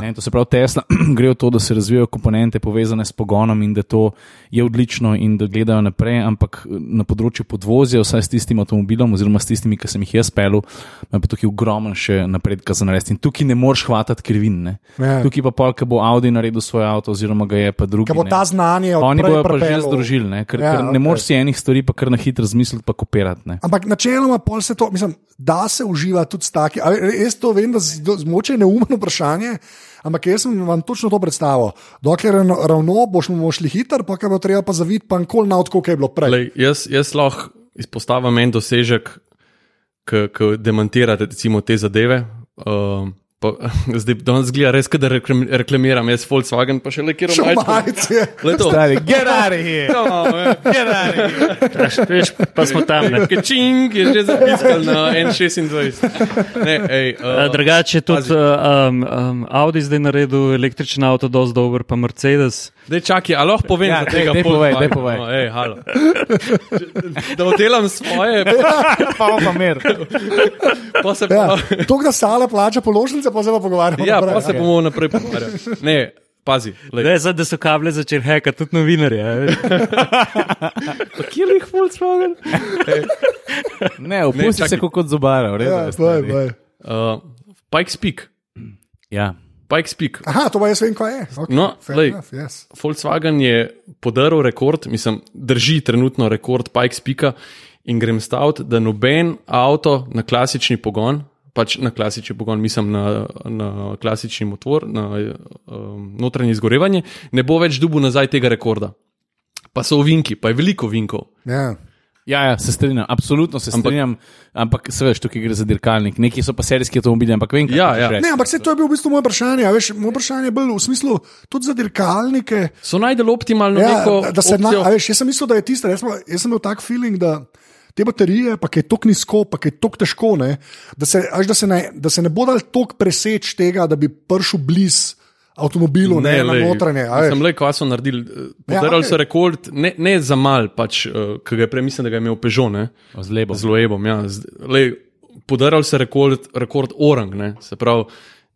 Ne, to se pravi, Tesla gre v to, da se razvijajo komponente povezane s pogonom in da to je odlično in da gledajo naprej, ampak na področju podvozja, vsaj s tistim avtomobilom, oziroma s tistimi, ki sem jih jaz pelil, ima pa tukaj ogromen še napredka za narediti. In tukaj ne moreš hvatati krivin. Ne. Ja. Tukaj pa pol, ki bo Audi naredil svoj avto, oziroma ga je pa drugi. Kaj bo ne. ta znanje od Oni bojo pa že združili, ne, ker, Ja, ker ne okej. moreš si enih stvari pa kar na hitro zmisliti, pa kopirati. Ne. Ampak načeloma pol se to, mislim, da se uživa tudi s taki. Jaz to vem, da zmoče neumno vprašanje, ampak jaz sem vam točno to predstavil. Dokler je ravno- boš mu šli hiter, pa kaj bo treba pa zaviti, pa nikoli na odko, kaj je bilo prej. Lej, jaz, jaz lahko izpostavim en dosežek, ki demantira te zadeve. Uh, pa, zdaj danes zgleda res, da reklam, reklamiram, jaz Volkswagen, pa še le kjer Še omajčkam. malce. Le to. Stari, get out of here! Get out of here! Veš, pa smo tam. Ne. Kečing je že zapisal na N26. Ne, ej, Uh, drugače tudi uh, um, um, Audi zdaj naredil električen avto, dosti dober, pa Mercedes. Dej, čakaj, a lahko povem Ja, dej, tega dej povej, dej Volkswagena? povej. No, ej, halo. Da oddelam svoje, Pa pa mir. pa se Ja, pa. to, da sale plača položnice, pa pa pogovarjamo. Ja, naprej. pa se bomo naprej pogovarjali. Ne, pazi. lej. Ne, zdaj, da so kable začeli hekati, tudi novinarje. Pa kjer jih Volkswagen? Ne, opusti se kot zubara. v redu Ja, je, baj. Uh, Pikes Peak. Ja. Pikes Peak. Aha, to pa jaz vem, kaj je. Okay, No, glej. enough, yes. Volkswagen je podaril rekord, mislim, drži trenutno rekord Pikes Peaka in grem staviti, da noben avto na klasični pogon, pač na klasični pogon, mislim na, na klasični motor, na um, notranje izgorevanje, ne bo več dubu nazaj tega rekorda. Pa so ovinki, pa je veliko ovinkov. Ja. Ja, ja, se strinjam, absolutno se Ampak- strinjam, ampak se veš, tukaj gre za dirkalnik. Neki so pa serijski avtomobili, ampak vem, kaj Ja, ja. reči. Ne, ampak se to je bil v bistvu moje vprašanje. a Veš, moje vprašanje je bilo v smislu tudi za dirkalnike. So najdel optimalno Ja, neko da, da se na, opcijo. a veš, jaz sem mislil, da je tisto. Jaz, jaz sem imel tak feeling, da te baterije, pa je tako nizko, pa je tako težko, ne, da, se, až, da, se ne, da se ne bo dal toliko preseč tega, da bi prišel blizu avtomobilu, ne, ne na lej, notranje. a veš. Sem le, kaj so naredili. eh, Ja, Podarili okej. so rekord, ne, ne za mal, pač, uh, ki ga je prej, mislim, da ga je imel Peugeot, ne, Z lebo. z Loebom. Ja. Podarili so rekord, rekord orang, ne, se pravi.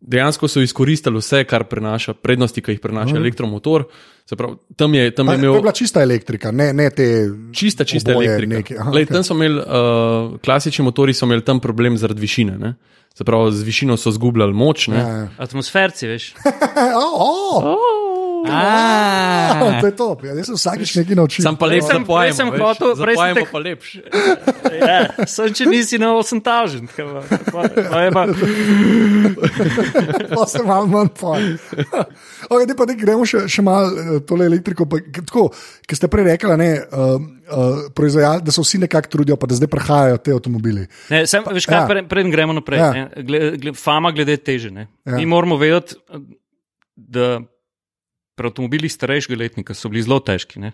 Dejansko so izkoristili vse, kar prinaša, prednosti, ki jih prinaša uh. elektromotor. Pravi, tam je, tam je to je imel bila čista elektrika, ne, ne te. čista, čista elektrika. neki. Aha, Lej, okej. tam so imeli, uh, klasični motori so imeli tam problem zaradi višine. Ne. Se pravi, z višino so zgubljali moč. Ne. Ja, ja. Atmosferci, veš. oh, oh, Ah, to je to. Ja, jaz sem vsakič nekaj naučil. Sam pa lepše sem- prej sem hotel- prej sem tek- pa lepše. Ja, sem če nisi na 8000. kaj pa- pa je pa- pa se malo manj pojem. okay, pa ne gremo še, še malo tole elektriko. Pa, tako, ki ste prej rekli, ne, uh, uh, proizvajal, da so vsi nekako trudijo, pa da zdaj prehajajo te avtomobili. Ne, sem, veš kaj, Ja. preden pre gremo naprej. Ja. Ja. Gled, gled, fama glede teže. Ja. Ja. Mi moramo vedeti, da pri avtomobilih starejšega letnika so bili zelo težki. Ne?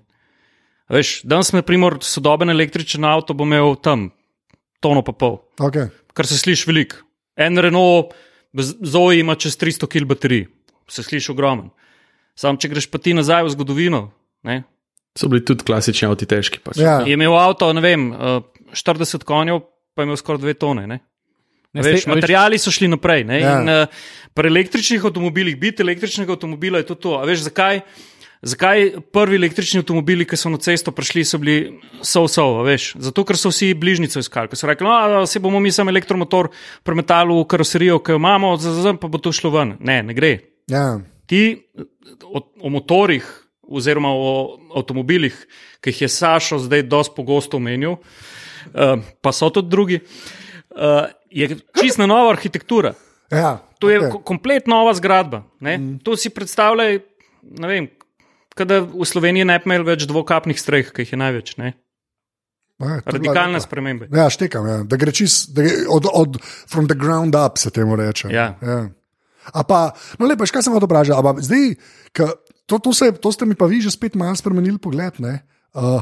Veš, danes smo, primor, sodoben električen avto bo imel tam tono pa pol, Okay. kar se sliši veliko. En Renault Zoe ima čez 300 kg baterij, se sliši ogromen. Sam, če greš pa ti nazaj v zgodovino, ne, So bili tudi klasični avti težki. Pač. Ja. je imel avto, ne vem, eh, 40 konjev, pa je imel skoraj 2 tone. Ne? Ne, Veš, sej- materiali so šli naprej. Ne? Ja. In, uh, pri električnih avtomobilih, biti električnega avtomobila je to. to. A veš, zakaj? Zakaj prvi električni avtomobili, ki so na cesto prišli, so bili so-so, veš? Zato, ker so vsi bližnjico iskali. Ker so rekli, no, se bomo mi sam elektromotor premetali v karoserijo, ki jo imamo, zdaj pa bo to šlo ven. Ne, ne gre. Ja. Ti o, o motorjih, oziroma o avtomobilih, ki jih je Sašo zdaj dosti pogosto omenil, uh, pa so tudi drugi, uh, je čisto nova arhitektura. Ja, To je okay. kompletno nova zgradba. Mm. To si predstavljaj, ne vem, da v Sloveniji ne bi imeli več dvokapnih streh, ki jih je največ. Ne? Ja, bila Radikalne spremembe. Ja, štekam, ja. da gre čist, da gre od, od from the ground up, se temu reče. Ja. Ja. A pa, no lepo, kaj sem vprašati. ampak Zdaj, ka, to, to, se, to ste mi pa vi že spet malo spremenili pogled. ne. Uh,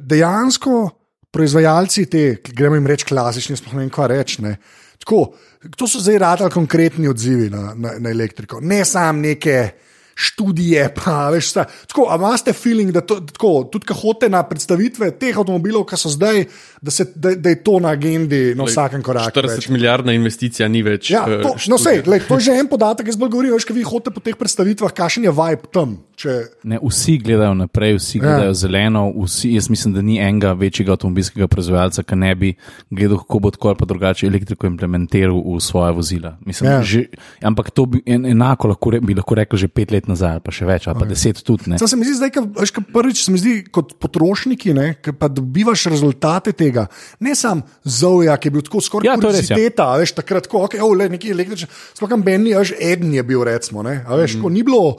dejansko proizvajalci te, gremo jim reči klasični, sploh ne vem, kaj reči. ne. Tako, to so zdaj radili konkretni odzivi na, na, na elektriko, ne samo neke študije. Pa, veš, sta, tako, a imate feeling, da to, tako, tudi ko hodite na predstavitve teh avtomobilov, ki so zdaj, da, se, da, da je to na agendi na vsakem koraku. 40 več. milijardna investicija ni več. Ja, eh, to, no, sej, lej, to je že en podatek, jaz bolj govorim, veš, kaj vi hodite po teh predstavitvah, kakšen je vibe tam. Če, Ne, vsi gledajo naprej, vsi gledajo ja. zeleno. Vsi, jaz mislim, da ni enega večjega avtomobilskega proizvajalca, ki ne bi gledal, kako bo tako ali pa drugače elektriko implementiral v svoje vozila. Mislim, Ja. ja. že, ampak to bi en, enako lahko, re- bi lahko rekel že pet let nazaj, pa še več, ali pa deset tudi. Sam se mi zdi, zdaj, veš, ko prvič se mi zdi kot potrošniki, ne, pa dobivaš rezultate tega. Ne samo Zoja, ki je bil tako skoraj Ja, to je ja. kurioziteta, a veš, takrat, ko okay, oh, le, nekaj električnega, sploh kam Benny, veš, eden je bil, recimo, ne, a veš, mm. ko ni bilo.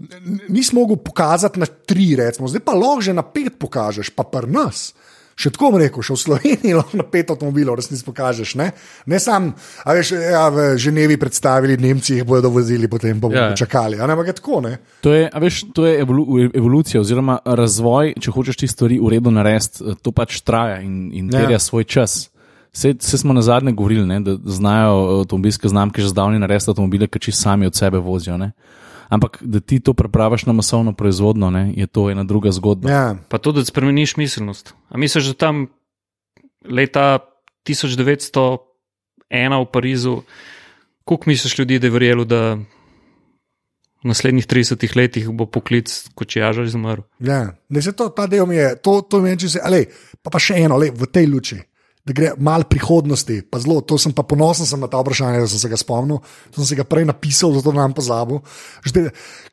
N- Nismo mogli pokazati na tri, recimo. zdaj pa lahko že na pet pokažeš, pa pri nas. Še tako rekel, še v Sloveniji lahko na pet avtomobilov resnici pokažeš. Ne, ne sam, a veš, ja, v Ženevi predstavili, Nemci jih bodo vozili, potem bomo Ja, ja. čakali. A ne, ampak je tako, ne. To je, a veš, to je evolu, evolucija, oziroma razvoj. Če hočeš ti stvari v redu narediti, eh, to pač traja in, in Ja. terja svoj čas. Vse, vse smo na zadnje govorili, ne, da znajo avtomobilske znamke že zdavni narediti avtomobile, ki čisto sami od sebe vozijo. Ne. Ampak da ti to prepraviš na masovno proizvodno, ne, je to ena druga zgodba. Ja. Pa tudi, da spremeniš miselnost. A misliš, da tam leta 1901 v Parizu, koliko misliš ljudi, da je verjelo, da v naslednjih 30 letih bo poklic kočijaža izumrl? Ja, ne, se to, ta del mi je, to, to meni, če se, ale, pa, pa še eno, ale, v tej luči, da gre malo prihodnosti, pa zelo, to sem pa ponosen sem na ta vprašanje, da sem se ga spomnil, to sem se ga prej napisal, zato nam pozabil. Žde,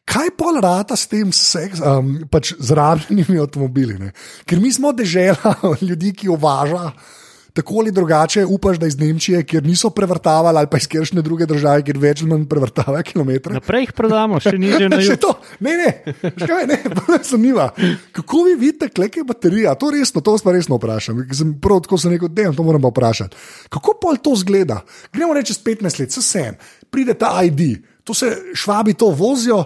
kaj pol rata s tem seks, um, pač z rabljenimi avtomobili? Ne? Ker mi smo dežela ljudi, ki uvaža. Tako ali drugače, upaš, da iz Nemčije, kjer niso prevrtavali, ali pa iz kjeršne druge države, kjer več ali manj prevrtavajo kilometre. Naprej jih prodamo, še niže na Še jug. to, ne, ne, škaj, ne, ne, zanima. Kako vi vidite, kleke baterija? To resno, to vas pa resno vprašam. Sem prav tako sem rekel, da to moram pa vprašati. Kako pol to zgleda? Gremo reči čez 15 let, vsem, pride ta ID. To se švabi to vozijo,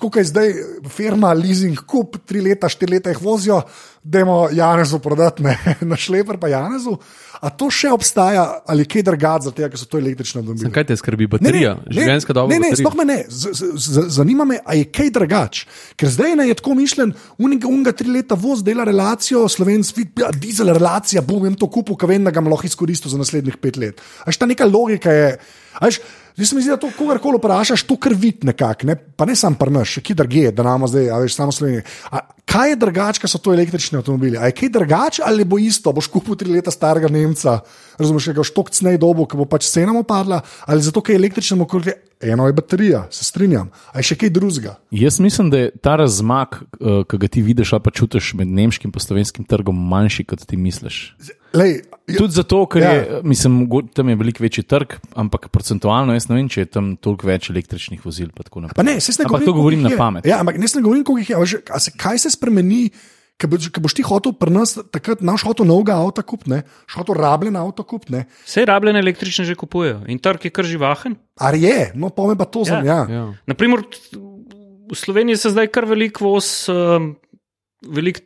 kot je zdaj firma, leasing, kup, tri leta, štiri leta jih vozijo, dajmo Janezu prodati, ne, na šleper pa Janezu. A to še obstaja ali kaj drugače, zato ker so to električne avtomobile? Kaj te skrbi? Baterija, življenjska doba. Ne, ne, sploh me ne. Z, z, z, zanima me, ali je kaj drugače. Ker zdaj ne je tako mišljen, unega, unega tri leta voz dela relacijo, slovenski, ja, dizel relacija, bom jim to kupil, ker vem, da ga lahko izkoristil za naslednjih pet let. Až ta neka logika je. Až, Zdaj se mi zdi, da to kogarkoli vprašaš, to kar vid nekako, ne? pa ne sam prnaš, še ki drugje, da nam zdaj, a veš, samo Slovenije. A Kaj je drugače, ker so to električni avtomobili? A je kaj drugače ali bo isto? Boš kupil tri leta starega Nemca, razumeš, ga štok cnej dobo, ki bo pač cena mu padla, ali zato, ker je električnemu okolju, eno je baterija, se strinjam, a je še kaj drugega. Jaz mislim, da je ta razmak, uh, ki ga ti vidiš ali pa čutiš med nemškim in slovenskim trgom, manjši, kot ti misliš. Lej, Tudi zato, ker Ja. ja. je, mislim, tam je veliko večji trg, ampak procentualno jaz ne vem, če je tam toliko več električnih vozil. Pa tako naprej. Pa ne, saj ne ampak govorim, to govorim koliko na jih je. pamet. Ja, ampak ne, saj ne govorim, koliko jih je. a veš, a se, kaj se spremeni, ko boš, boš ti hotel pri nas, takrat naš hotel novega avta kupiti, hotel rabljen avto kupiti. Vse rabljene električne že kupujejo in trg je kar živahen. Ali je, no pa me pa to zanima. Ja. Ja. Naprimer, v Sloveniji se zdaj kar veliko voz, um, veliko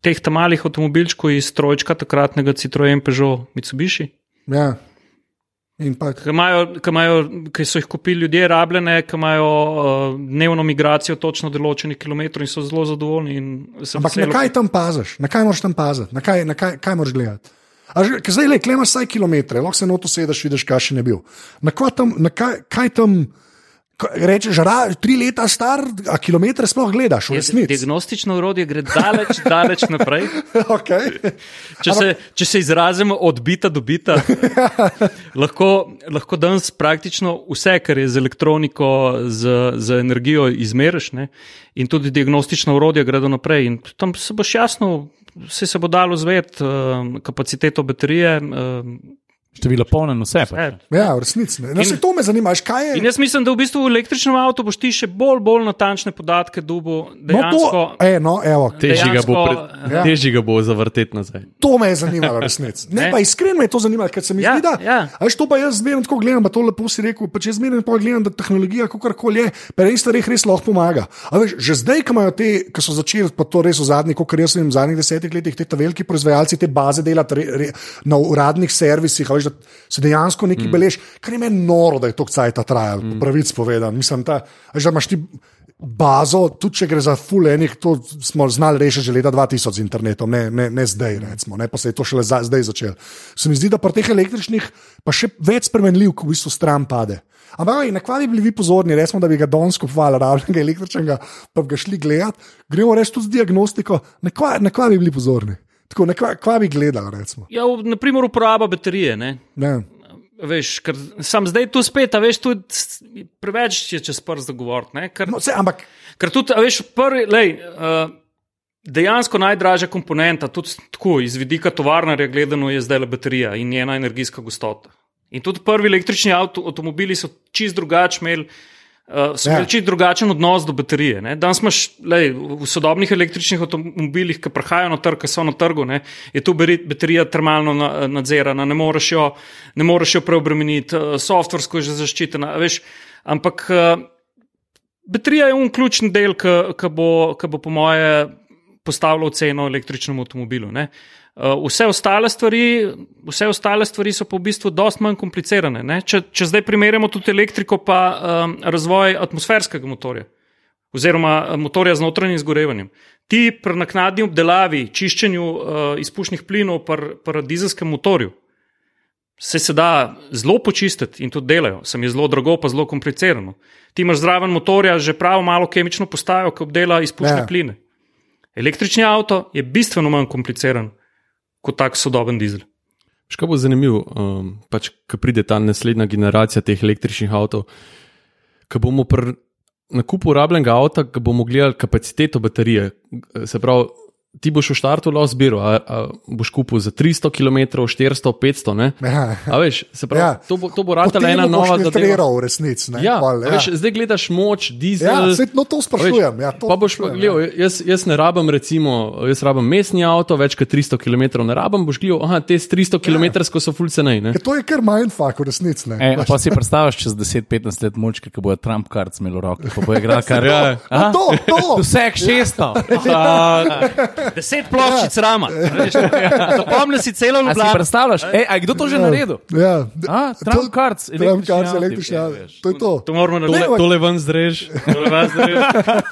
teh malih avtomobilčkov iz trojčka, takratnega Citroen, Peugeot, Mitsubishi. Ja. Pa, Ki, imajo, ki, imajo, ki so jih kupili ljudje, rabljene, ki imajo uh, dnevno migracijo točno določenih kilometrov in so zelo zadovoljni. ampak na veselo- kaj tam paziš, na kaj moraš tam paziti, na kaj, na kaj, kaj moraš gledati. Ker zdaj le, klemaš vsaj kilometre, lahko se noto sedeš, vidiš, kakšen je bil. Na kaj tam, na kaj, kaj tam rečeš, ra, tri leta star, a kilometre sploh gledaš, v resnici. Diagnostično urodje gre daleč, daleč naprej. Okay. Če se, če se izrazimo od bita do bita, lahko, lahko danes praktično vse, kar je z elektroniko, z, z energijo, izmeriš. Ne? In tudi diagnostična urodja gredo naprej. In tam se boš jasno, vse se bo dalo zvedeti, um, kapaciteto baterije. Število polnen, vse. Pa. Ja, v resnici. No, se to me zanima, kaj je. In jaz mislim, da v bistvu v električnem avtu boš ti še bolj, bolj natančne podatke dubo. No, to, e, no, evo, ga bo, Dejansko, pre, ja. težje ga bo zavrteti nazaj. to me je zanimalo, v resnici. Ne, Ne. pa iskreno me je to zanimalo, ker se mi Ja, zdi, da. ja. a Veš, to pa jaz zmerno tako gledam, pa to lepo si rekel. Pa če zmerno pa gledam, da tehnologija, kako koli je, pri enih stvareh res lahko pomaga. A veš, že zdaj, ko imajo te, ki so začeli, pa to res v zadnjih, kot jaz vem, v zadnjih desetih letih, te ta veliki proizvajalci te baze delati re, re, na uradnih servisih, a veš, da se dejansko nekaj mm. belež, kar je meni noro, da je to cajt trajalo, mm. pravic povedan. Mislim, ta, a veš, da imaš ti bazo, tudi če gre za full enih, to smo znali rešiti že leta 2000 z internetom, ne, ne, ne zdaj, recimo, ne, pa se je to šele za, zdaj začelo. Se mi zdi, da pri teh električnih pa še več spremenljiv, ko v bistvu stran pade. Ampak, na kva bi bili vi pozorni, resmo, da bi ga danes kupovali, rabljenega električnega, pa bi ga šli gledat, gremo reči tudi z diagnostiko, na kva, na kva bi bili pozorni. Tako, na kva, kva bi gledali, recimo. ja, v- naprimer, uporaba baterije. Ne? Ne. Veš, ker sam zdaj tu spet, veš, tu preveč je čez prst zagovoriti. ne, Ker, No, se, ampak, ker tudi, veš, prvi, lej, uh, dejansko najdražja komponenta, tudi tako iz vidika tovarnarja gledano, je zdaj le baterija in njena energijska gostota. In tudi prvi električni avto, avtomobili so čist drugače imeli. Uh, so Ja. imeli čist drugačen odnos do baterije. Ne. Danes imaš lej, v sodobnih električnih avtomobilih, ki prihajajo na trg, ki so na trgu, ne, je tu baterija termalno na- nadzirana, ne moreš jo, ne moreš jo preobremeniti, uh, softversko je že zaščitena. Veš, ampak uh, baterija je un ključni del, ki bo, ki bo, po moje, postavljal ceno električnemu avtomobilu. Ne. Uh, Vse ostale, stvari, vse ostale stvari so pa v bistvu dosti manj komplicirane. ne. Če, če zdaj primerjamo tudi elektriko, pa um, razvoj atmosferskega motorja oziroma eh, motorja z notranjim zgorevanjem. Ti pri naknadni obdelavi, čiščenju uh, izpušnih plinov pri, pri dizelskem motorju se, se da zelo počistiti in tudi delajo, sem je zelo drago, pa zelo komplicirano. Ti imaš zraven motorja že prav malo kemično postajo, ki obdela izpušne ja. pline. Električni avto je bistveno manj kompliciran kot tak sodoben dizel. Še kaj bo zanimivo, um, pač, ko pride ta naslednja generacija teh električnih avtomobilov, ko bomo pri nakupu rabljenega avta, bomo gledali kapaciteto baterije. Se pravi, ti boš v štartu lahko zbiral, a, a boš kupil za 300 km, 400, 500. Ne? Ja. A veš, se pravi, Ja. ja. to bo, to bo ratala potem ena boš nova zadeva. v resnici. ne, Ja, pol, a veš, zdaj gledaš moč, dizel. Ja, saj, no, to sprašujem, veš, ja, to pa boš sprašujem, gledal, jaz, jaz ne rabim, recimo, jaz rabim mestni avto, več kot 300 km ne rabim, boš gledal, aha, te s 300 km so full cenej. ne. Ker to je kar mindfuck v resnici. ne. E, pa si predstavljaš čez 10-15 let močke, ki bojo Trump karts imeli v roki, pa bo igral kar. Ja. Aha. To, to. Vseh 600. Deset ploščic rama. veš. Zapomni si celo A si Ljubljano. predstavljaš? Ej, a kdo to že naredil? Ja, A, Trump cards, Trump električni cards, avti, električni ja. To je to. To moramo narediti. ampak- Tole ven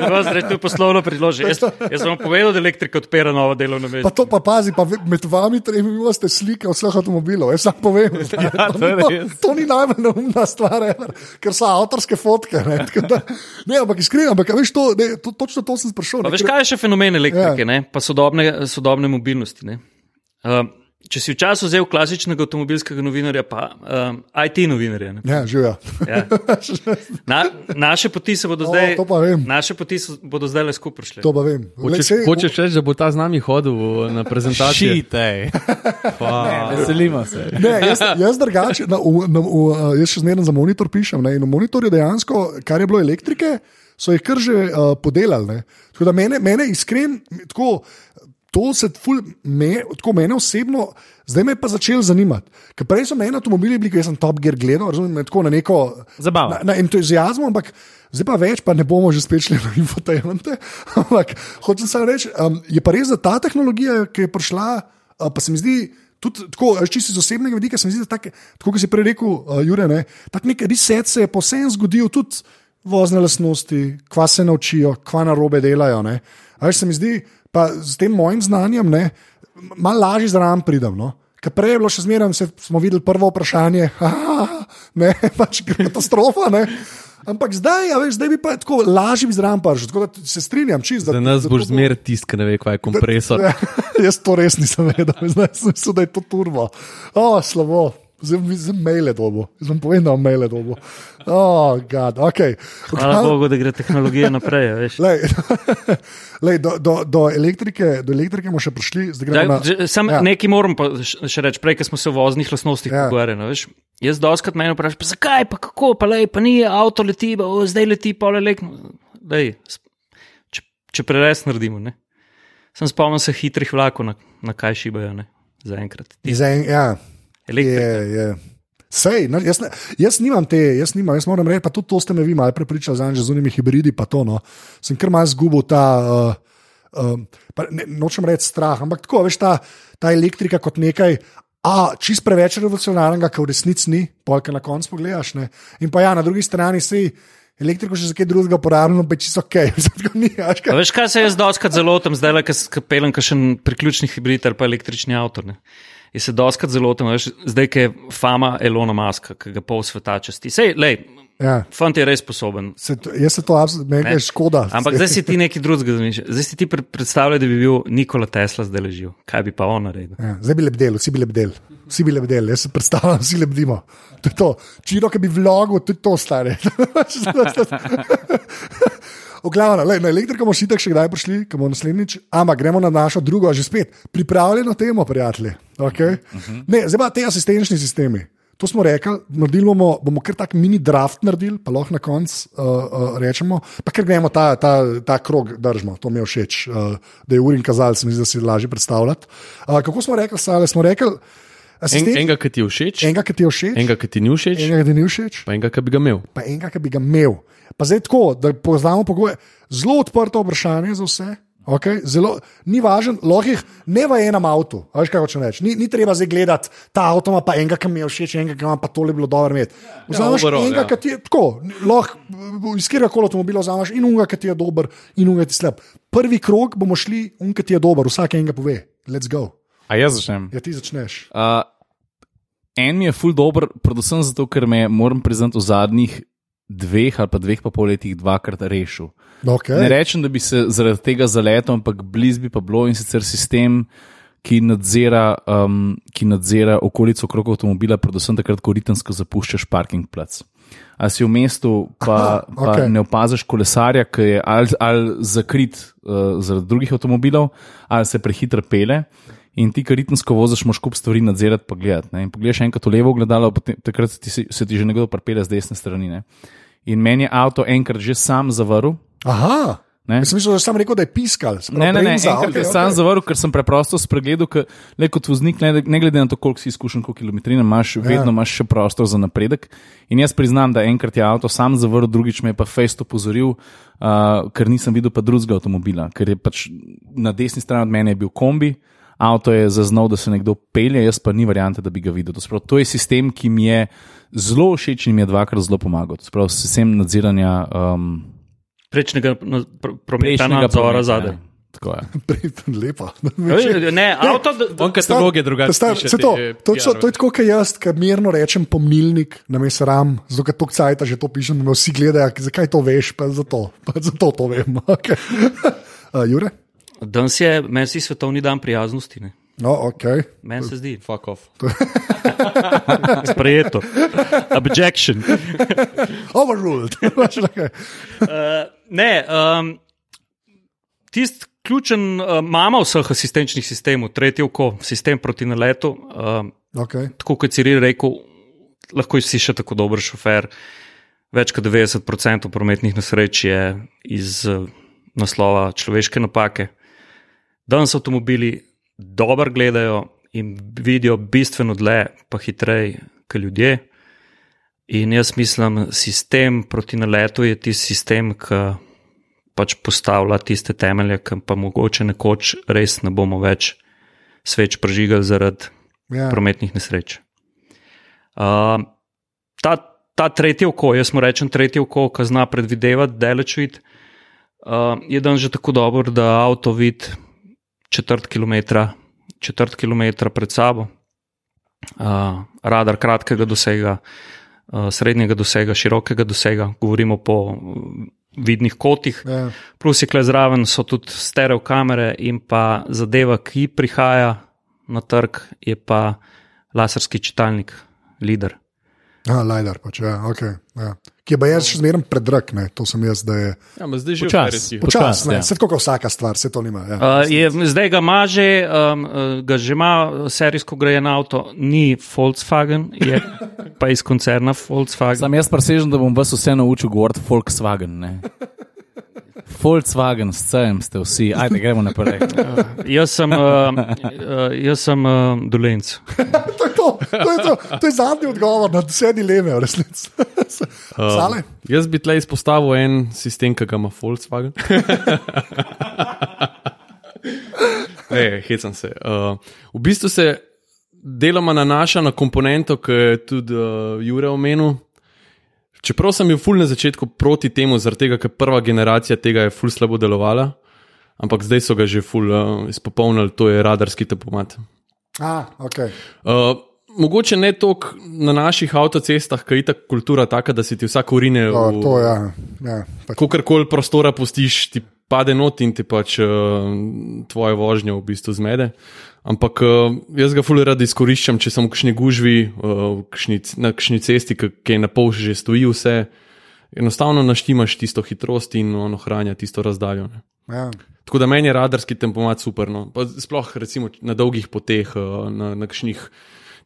je vas zdaj, to je poslovno priložje. Jaz, jaz sem vam povedal, da elektrika odpira nova delovna Pa mesta. to pa pazi, pa med vami tremi imate slike vseh avtomobilov. Jaz sam povem, Ja, to to, ni najbolj neumna stvar, ever, ker so avtorske fotke. Ne, da, ne ampak iskreno, ampak veš, to, ne, to, točno to sem sprašal. Pa ne, veš, kaj je še fenomen elektrike, Ja. Ja. pa sodobne, sodobne mobilnosti. Ne? Uh, če si včasih vzel klasičnega avtomobilskega novinarja, pa um, IT novinarja. Ne? Ja, živijo. Ja. Na, naše poti se bodo O, zdaj, vem. naše poti so, bodo zdaj le skupaj šle. To pa vem. Hočeš, sej- hočeš reči, da bo ta z nami hodil v- na prezentacijo? Šitej. Veselimo se. Ne, jaz, jaz drugače, na, v, na, v, uh, jaz še zmeraj za monitor pišem. Ne, in v monitorju dejansko, kar je bilo elektrike, so jih kar že uh, podelali. Ne. Tako da mene, mene iskren, tako, to se ful, me, tako mene osebno, zdaj me je pa začelo zanimati. Ker prej so meni avtomobili bili, ko sem Top Gear gledal, razumem, me tako na neko. Zabava. Na, na entuzijazmu, ampak zdaj pa več, pa ne bomo že spet šli na infotainmente. Ampak hočem samo reči, um, je pa res, da ta tehnologija, ki je prišla, uh, pa se mi zdi. Tudi tako, čisto iz osebnega vidika, se mi zdi, da tak, tako kot si prej rekel, uh, Jure, ne, tak nek reset se je posebej zgodil, tudi vozne lastnosti, kva se naučijo, kva na robe delajo. Veš, se mi zdi, pa s tem mojim znanjem, ne, malo lažje zraven pridem. No. Ker prej je bilo še zmeraj, smo videli prvo vprašanje, "Ah, ne, pač katastrofa. Ne. Ampak zdaj, a veš, zdaj bi pa tako lažje zraven prišel, tako da se strinjam čisto. Za nas boš zmeraj tisti, ki ne ve, kaj je kompresor. Ja, jaz to res nisem vedel, zdaj sem mislil, da je to turbo. O, slabo. Zdaj bi z maile dobo, zdaj bom povedal maile dobo. O, gad, ok. Hvala Bogu, da gre tehnologija naprej. Lej, lej, do, do, do, elektrike, do elektrike bomo še prišli, zdaj gremo na. Sam Ja. nekaj moram še reči, prej, smo se o voznih lastnostih Ja. ja. pogovarjali. no. Jaz doskrat meni vprašajo, pa zakaj, pa kako, pa, lej, pa ni avto leti, pa, o, zdaj leti, pa le lek. Lej, če, če preres naredimo. Ne. Sem spomnil se hitrih vlakov, na, na kaj šibajo, ne, zaenkrat. Ti- Zdaj, ja, Elektrika. je, je. Sej, no, jaz, ne, jaz nimam te, jaz, nimam, jaz moram reči, pa tudi to ste me vi malo prepričali, že z unimi hibridi. pa To, no. Sem kar malo zgubil ta, uh, pa ne, nočem reči strah, ampak tako, veš, ta, ta elektrika kot nekaj. A, čist preveč revolucionarnega, kar v resnici ni, polka na koncu pogledaš. Ne? In pa ja, na drugi strani si elektriko še za kaj drugega uporabljamo, pa čisto ok. Ni, veš, kaj. veš, kaj se jaz doskrat zelo tam zdaj, ki pelem kakšen priključni hibrid ali pa električni avto. Ne? In se doskrat zelo tam, zdaj, je fama Elona Muska, ki ga pol sveta časti. Sej, lej, Ja, fant je res sposoben. se, to- jaz se to absolutno, Ne. je škoda. Ampak zdaj si ti nekaj drugega zamišljaš. Zdaj si ti pre- predstavljaj, da bi bil Nikola Tesla zdaj ležal. Kaj bi pa on naredil? Ja, zdaj bi lebdel, vsi bi lebdel. Vsi bi lebdel, jaz se predstavljam, vsi lebdimo. To je to. Čiro, ki bi vlogo, tudi to stare. V glavnem, lej, na elektriko bomo šitek še kdaj prišli, ko bomo naslednjič, ampak gremo na našo drugo, že spet pripravljeno temo, prijatelji. Okay? Uh -huh. Ne, zdaj pa te asistenčni sistemi. To smo rekli, naredili bomo, bomo kar tak mini draft naredili, pa lahko na koncu uh, uh, rečemo, pa ker gremo ta, ta, ta krog držimo, to mi je všeč, uh, da je urin kazalec, mislim, da si lažje predstavljati. Uh, kako smo rekli, Sale, smo rekli, En, asistent, enega, ki ti je všeč, enega, ki ti je všeč, enega, ki ti ni všeč, enega, ki ti ni všeč pa enega, ki bi ga imel. pa enega, ki bi ga imel. Pa zdaj tako, da poznamo pogoje. Zelo odprto vprašanje za vse. Okay? Zelo, ni važno, lahko jih ne v enem avtu. Veš, kaj hočem reči? Ni, ni treba zdaj gledati ta avto, pa enega, ki mi je všeč, enega, ki ima pa tole bilo dobro imeti. Vzameš overall, enega, ja. ki ti je tako, lahko iz katerega koli avtomobila vzameš in unga, ki ti je dober, in unga, ki ti je slab. Prvi krog bomo šli, unga, ki ti je dober, vsak enega pove. Let's go. A jaz začnem. Ja, ti začneš. Uh, en mi je ful dober, predvsem zato, ker me moram priznati, v zadnjih dveh ali pa dveh pa pol letih dvakrat rešil. Okay. Ne rečem, da bi se zaradi tega zaletel, ampak blizu bi pa bilo in sicer sistem, ki nadzira, um, ki nadzira okolico okrog avtomobila, predvsem takrat, ko ritensko zapuščaš parking plac. A si v mestu, pa, Aha, pa okej. ne opaziš kolesarja, ki je ali, ali zakrit uh, zaradi drugih avtomobilov, ali se prehitro pele. In ti, ki ritensko voziš, moš kup stvari nadzirati, pa gledati. Ne? In pogledaš enkrat v levo gledalo, potem, takrat se ti, se ti že nekdo pripelje z desne strani. Ne? In meni je avto enkrat že sam zavrl. Aha. Ne? Jaz sem mislil, da sam rekel, da je piskal. se pravi, Ne, ne, ne, bremza, enkrat okay, je sam okej. zavrl, ker sem preprosto spregledal, ker le kot voznik, ne, ne glede na to, koliko si izkušen, koliko kilometrina imaš, Ja. vedno imaš še prostor za napredek. In jaz priznam, da enkrat je avto sam zavrl, drugič me je pa fejst opozoril, uh, ker nisem videl pa drugega avtomobila, ker je pač na desni strani od mene bil kombi. Avto je zaznal, da se nekdo pelje, jaz pa ni variante, da bi ga videl. Sprav, to je sistem, ki mi je zelo všeč in mi je dvakrat zelo pomagal. Sprav, sistem nadziranja um, Prečnega na- pr- prometa nadzora zadaj. ja. Tako je. Lepo. Ne, avto, d- d- On katalog je drugačen. Star, se to, te to, to, to je tako, kot jaz, ki mirno rečem pomnilnik, na me sram, zato ker to cajt že to pišem, da me vsi gledajo, zakaj to veš, pa zato, pa zato to vem. Okay. Uh, Jure? Danes je meni svetovni dan prijaznosti. Ne? No, ok. Meni se zdi, Fuck off. sprejeto. Objection. Overruled. Okay. Uh, ne, um, tisti ključen uh, mama vseh asistenčnih sistemov, tretje oko, sistem proti naletu. Um, Okay. tako kot si rekel, lahko si še tako dober šofer. Več kot 90% prometnih nesreč je iz eh, naslova človeške napake. Danes avtomobili dobro gledajo in vidijo bistveno dlje, pa hitreje, kot ljudje. In jaz mislim, sistem proti naletu je tisti sistem, ki pač postavlja tiste temelje, ki pa mogoče nekoč res ne bomo več sveč prežigali zaradi Ja. prometnih nesreč. Uh, ta, ta tretje oko, jaz mu rečem tretje oko, ki zna predvidevati, daleč vid, uh, je dan že tako dober, da avto vidi četrt kilometra, četrt kilometra pred sabo. uh, radar kratkega dosega, uh, srednjega dosega, širokega dosega, govorimo po vidnih kotih. Ja. Plus je kle zraven, so tudi stereo kamere in pa zadeva, ki prihaja na trg, je pa laserski čitalnik, LIDER. Aha, Lidar pač, ja, okay, ja. Ki je jaz še zmeraj predrag, ne, to sem jaz, da je Ja, zdaj že Počas. včeraj. Počas, počas, ja. vse tako kot vsaka stvar, se to nima. Ja. Uh, je, zdaj ga ima že, um, uh, ga že ima serijsko grajen avto, ni Volkswagen, je pa iz koncerna Volkswagen. Sam jaz presežem, da bom vas vse naučil govoriti Volkswagen. Ne? Volkswagen, s cejem ste vsi, ajde, gremo naprej. Jaz sem, uh, uh, jaz sem uh, dolenc. To, je to, to, je zadnji odgovor na vse dileme, v resnici. Sale? Jaz bi tle izpostavil en sistem, ki ga ima Volkswagen. ne, hecam se. Uh, v bistvu se deloma nanaša na komponento, ki je tudi uh, Jure omenil. Čeprav sem bil ful na začetku proti temu, zaradi tega, ker prva generacija tega je ful slabo delovala, ampak zdaj so ga že ful uh, izpopolnili, to je radarski tempomat. A, okay. Uh, mogoče ne toliko na naših avtocestah, ki je ta kultura taka, da si ti vsak urine o, v, to. Ja, ja, pač, Kolikor prostora pustiš, ti pade not in ti pač uh, tvoje vožnje v bistvu zmede. Ampak uh, jaz ga fully rad izkoriščam, če sem v kakšni gužvi, uh, v kakšni, na kakšni cesti, ki je na pol že stoji vse. Enostavno naštimaš tisto hitrost in on ohranja tisto razdaljo. Ne. ja. Tako da meni je radarski tempomat super. No. Pa Sploh recimo na dolgih poteh, uh, na, na kakšnih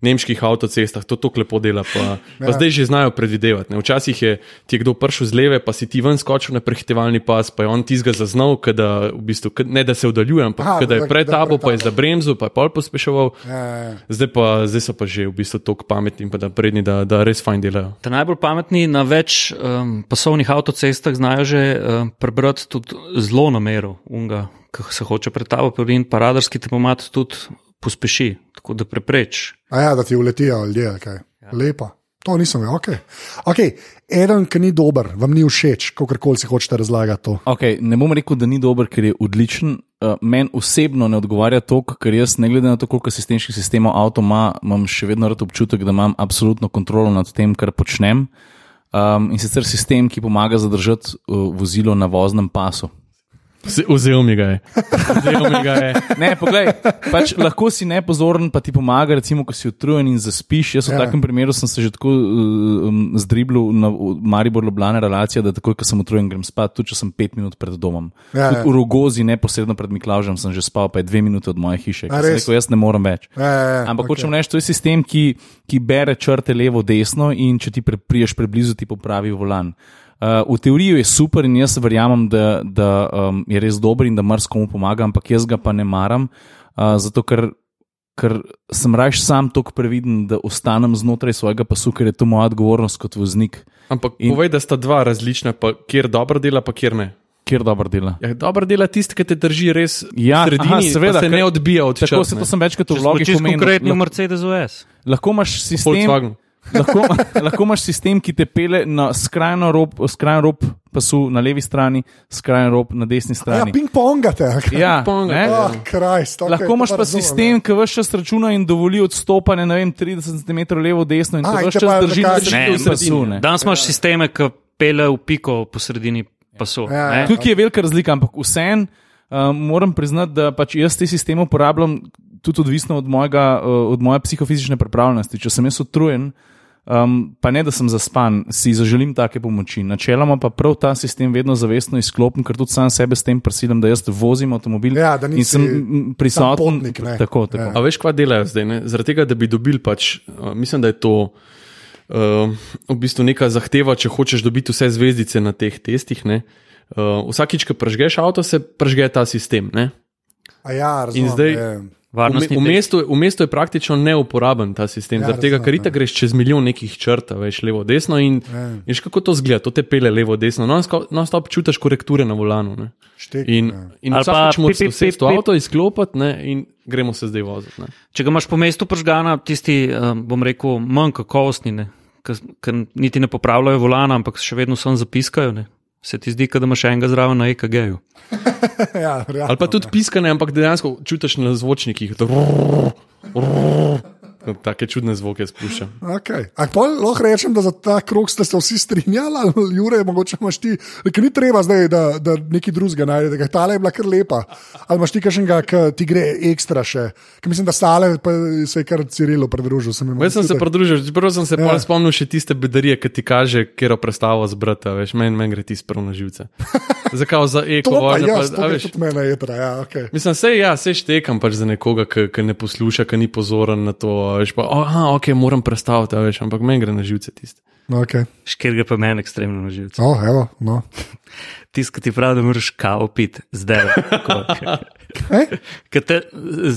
nemških avtocestah, to tako lepo dela. Pa, pa Ja. zdaj že znajo predvidevati. Ne. Včasih je ti je kdo prišel z leve, pa si ti ven skočil na prehitevalni pas, pa je on tizga zaznal, kada, v bistvu, kad- ne da se oddaljuje, ampak Aha, kada je pred tabo, pa je tabo. za bremzo, pa je pol pospeševal. Ja, ja, ja. Zdaj, pa, zdaj so pa že v bistvu tako pametni, pa da prednji, da, da res fajn delajo. Ta najbolj pametni na več um, pasovnih avtocestah znajo že um, prebrati tudi zelo namero, unga, ki se hoče pred tabo in pa radarski tempomat tudi pospeši, tako da prepreč. A ja, da ti uletijo ljudje. Okay. Ja. Lepo. To nisem vedel. Okay. Okay. Eden, ki ni dober, vam ni všeč, kako koli si hočete razlagati to. Okay, ne bom rekel, da ni dober, ker je odličen. Uh, Meni osebno ne odgovarja to, ker jaz, ne glede na to, koliko sistemskih sistemov avto ima, imam še vedno rad občutek, da imam absolutno kontrolo nad tem, kar počnem. Um, in sicer sistem, ki pomaga zadržati uh, vozilo na voznem pasu. Vzel mi ga je. Vzel mi ga je. Ne, poglej, pač lahko si nepozoren, pa ti pomaga, recimo, ko si utrujen in zaspiš. Jaz v Ja. takem primeru sem se že tako um, zdriblil na v Maribor Ljubljana relacija, da takoj, ko sem utrujen, grem spat, tudi če sem pet minut pred domom. Ja, tudi ja. v Rogozi, neposredno pred Miklaužem, sem že spal, pa je dve minute od moje hiše. Rekel, jaz ne morem več. Ja, ja, ja, Ampak okej. hočem reči, to je sistem, ki, ki bere črte levo, desno in če ti pre, priješ preblizu, ti popravi volan. Uh, v teoriji je super in jaz verjamem, da, da um, je res dober in da marsikomu pomaga, ampak jaz ga pa ne maram, uh, zato ker, ker sem raje sam tako previden, da ostanem znotraj svojega pasu, ker je to moja odgovornost kot voznik, Ampak In- povej, da sta dva različna, pa kjer dobro dela, pa kjer ne. kjer dobro dela. Ja, dobro dela tisti, ki te drži res Ja, sredini, aha, seveda, pa se ker- ne odbija od Tako črte, se to sem večkrat v Če smo vlogih čisto omenil. konkretni v Lahko- Mercedes OS. Lahko imaš sistem, Volkswagen. Lahko, lahko imaš sistem, ki te pele na skrajno rob, skrajno rob pasu na levi strani, skrajno rob na desni Ja, strani. ping-pongate. Okay. Ja, Ping-pongate, ne? ja. Oh, Christ, okay, Lahko imaš pa razumem, sistem, ki vse čas računa in dovoli odstopanje, ne vem, 30 cm levo, desno in A, te in vse te čas pa drži nekako- na Ne, sredini pasu. ne. Danes imaš sisteme, ki pele v piko po sredini pasu. Ja, ne. ja. Tukaj je velika razlika, ampak vseeno um, moram priznati, da pač jaz te sisteme uporabljam tudi odvisno od, mojega, uh, od moje psihofizične pripravljenosti. Če sem jaz utrujen, um, pa ne da sem zaspan, si zaželim take pomoči. Načeloma pa prav ta sistem vedno zavestno izklopim, ker tudi sam sebe s tem prisilim, da jaz vozim avtomobil Ja, da in sem prisoten. potnik, ne. tako, tako. Ja. A veš, kva delajo zdaj? Ne? Zaradi tega, da bi dobili, pač, mislim, da je to uh, v bistvu neka zahteva, če hočeš dobiti vse zvezdice na teh testih. Ne? Uh, vsakič, ko pržgeš avto, se pržge ta sistem. Ne? A ja, razumem, In zdaj- je. V, Varnostni v, mestu, v mestu je praktično neuporaben ta sistem, Ja, ja, zaradi tega, ker ja. itak greš čez milijon nekih črt, veš, levo, desno in Ja. veš, kako to zgleda, to te pele levo, desno, non stop čutiš korekture na volanu. Ne? Štek, In, ja. in vsakeč moraš vse to avto izklopiti ne, in gremo se zdaj voziti. Ne. Če ga imaš po mestu pržgana, tisti, um, bom rekel, manj kakovostni, ne, ki niti ne popravljajo volana, ampak še vedno so zapiskajo. Ne. Se ti zdi, da imaš enega zraven na EKG-ju. ja, realno, Ali pa tudi piskane, ampak dejansko čutiš na zvočnikih. to Take čudne zvoke spušča. Okay. Ampak lahko rečem, da za ta krok ste se vsi strinjali, ali Jure, mogoče imaš ti, ker ni treba zdaj, da, da neki drugega najdete, ker tale je bila kar lepa. Ali imaš ti kakšnega, ki ti gre ekstra še? Ker mislim, da stale pa se je kar Cirilo pridružil. Sem Jaz sem se pridružil, čeprav sem se Ja. ja. spomnil še tiste bedarije, ki ti kaže, kjer predstavo zbrati, veš, meni men gre ti spravo na živce. Zakaj za eko To pa vojno? jaz, pa- to a je veš, tudi mene jetra. Ja, okay. Mislim, sej, ja, sej štekam pač za nekoga, ki, ki ne posluša, ki ni pozoren na to. Veš, pa, aha, ok, moram prestaviti, veš, ampak meni gre na živce tisti. Okay. Škir gre pa meni ekstremno na živce. Oh, evo, no. Tisti, ki ti pravi, da moraš kavo piti, zdaj. Te eh,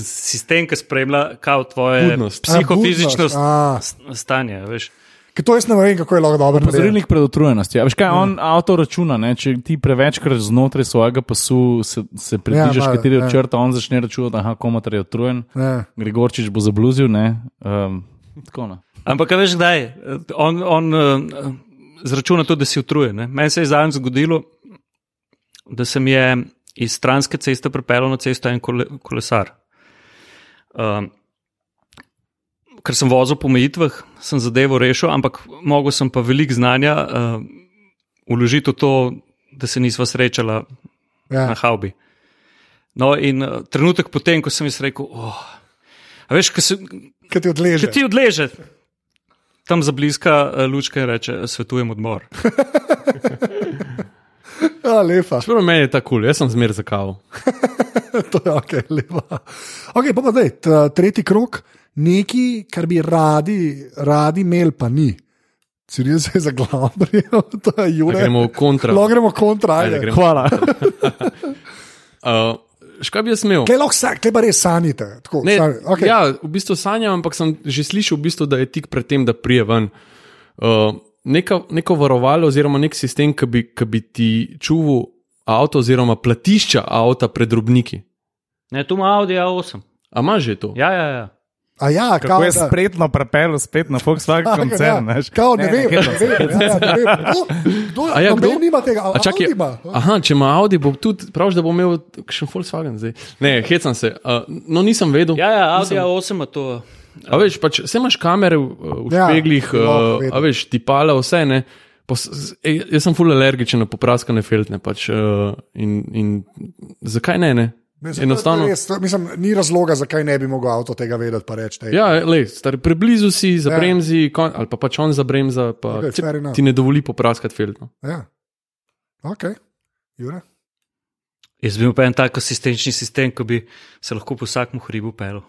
sistem, ki spremlja kao tvoje Budnost. psihofizično A, budnost, a. st- stanje. Veš. Ker to jaz ne vem, kako je lahko dobro. Pozorilnik pred utrujenostjo. Ja, veš kaj, on avto računa, ne? če ti prevečkrat znotraj svojega pasu se, se približaš, Ja, ja, kateri ja. od črta, on začne računati, da komatar je utrujen. Ja. Gregorčič bo zabluzil, ne. Um, tako no. Ampak a veš, kdaj? On, on uh, zračuna tudi, da si utrujen. ne. Meni se je zadnjič zgodilo, da se mi je iz stranske ceste pripeljal na cesto en kole, kolesar. Um, ker sem vozil po mejitvah, sem zadevo rešil, ampak mogel sem pa veliko znanja uh, uložiti v to, da se nisva srečala Ja. na haubi. No, in uh, trenutek potem, ko sem jaz rekel, oh, veš, ko se, Kaj ti odleže? Če ti odleže, tam za bliska eh, lučka in reče: Svetujem odmor. Ja, lepa. Čeprav meni je ta kul, cool, jaz sem zmer za kavo. to je ok, lepa. Ok, pa pa zdaj, tretji krok, nekaj, kar bi radi, radi imeli, pa ni. Ciril se je zaglabril, to je Da Jure. gremo kontra. Lahko gremo kontra. Ajde, ajde. gremo. Hvala. Uh, škaj bi jaz imel? Kaj lahko sa- kaj pa res sanjate? Tako, Ne, sanj, okay. Ja, v bistvu sanjam, ampak sem že slišal, v bistvu, da je tik pred tem, da prije ven. Uh, neka, neko varovalo, oziroma nek sistem, ki bi, ki bi ti čuval avto, oziroma platišča avta pred drobniki. Ne, tu ima Audi A8. A imaš že to? Ja, ja, ja. A ja, Kako kao, je da- spretno prepeljal spet na Volkswagen Ja, koncern. veš. Kao, ne, ne, vem, ne, se. vem, ja, ja, ne vem. Kdo, kdo, A ja, kdo? nima tega, a, čakaj, Audi ima. aha, če ima Audi, bo tudi prav, da bo imel še Volkswagen zdaj. Ne, hecam se. Uh, no, nisem vedel. ja, ja Audi A8 ima to. A veš, pač, vse imaš kamere v, v Ja, špeglih, lahko uh, a veš, tipala, vse ne. Pos, jaz sem ful alergičen na popraskane feltne. Pač, uh, in, in zakaj ne? ne? Mislim, Enostavno. res, mislim, ni razloga, zakaj ne bi mogel avto tega vedeti. pa reči, "Ej, Ja, le, star, preblizu si, Ja. bremzi, kon, ali pa pač on za bremza, pa okay, enough. ti ne dovoli popraskati feltno. Ja. Ok, Jure. Jaz bi imel pa en tak asistenčni sistem, ki bi se lahko po vsakem hribu pel.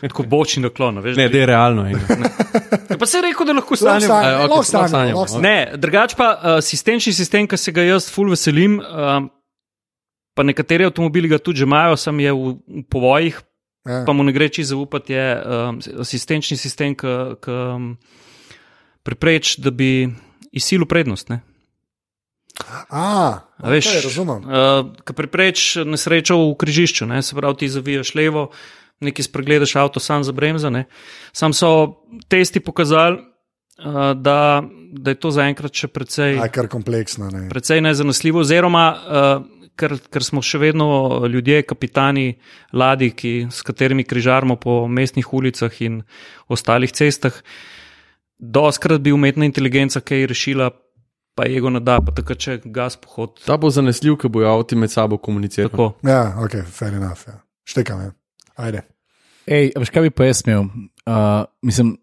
Tako bočni naklon, a veš. Ne, da je realno. bi- Pa se je rekel, da lahko sanjam. lahko lahko ok. Ne, drugač pa uh, asistenčni sistem, ki se ga jaz ful veselim, uh, pa nekateri avtomobili ga tudi že imajo, sem je v, v povojih, Ja. pa mu ne gre čisto zaupati, je um, asistenčni sistem, ki um, prepreč, da bi izsilil prednost. Ne? A, A veš, okay, razumem. Uh, ki prepreč nesrečo v križišču, ne? se pravi, ti zavijaš levo, nekaj spregledaš avto, sam za bremza. Ne? Sam so testi pokazali, uh, da, da je to zaenkrat še precej, Aj, kar kompleksno. Ne. precej nezanesljivo, oziroma uh, ker, ker smo še vedno ljudje, kapitani ladij, ki, s katerimi križarimo po mestnih ulicah in ostalih cestah. Doskrat bi umetna inteligenca kaj rešila, pa ego ne da, pa takrat, če gas pohod. Ta bo zanesljiv, ker bojo avti med sabo komunicirali. Tako. Ja, ok, fair enough. Ja. Štekam, ja. Ajde. Ej, a veš, kaj bi pa jaz imel? Uh, mislim,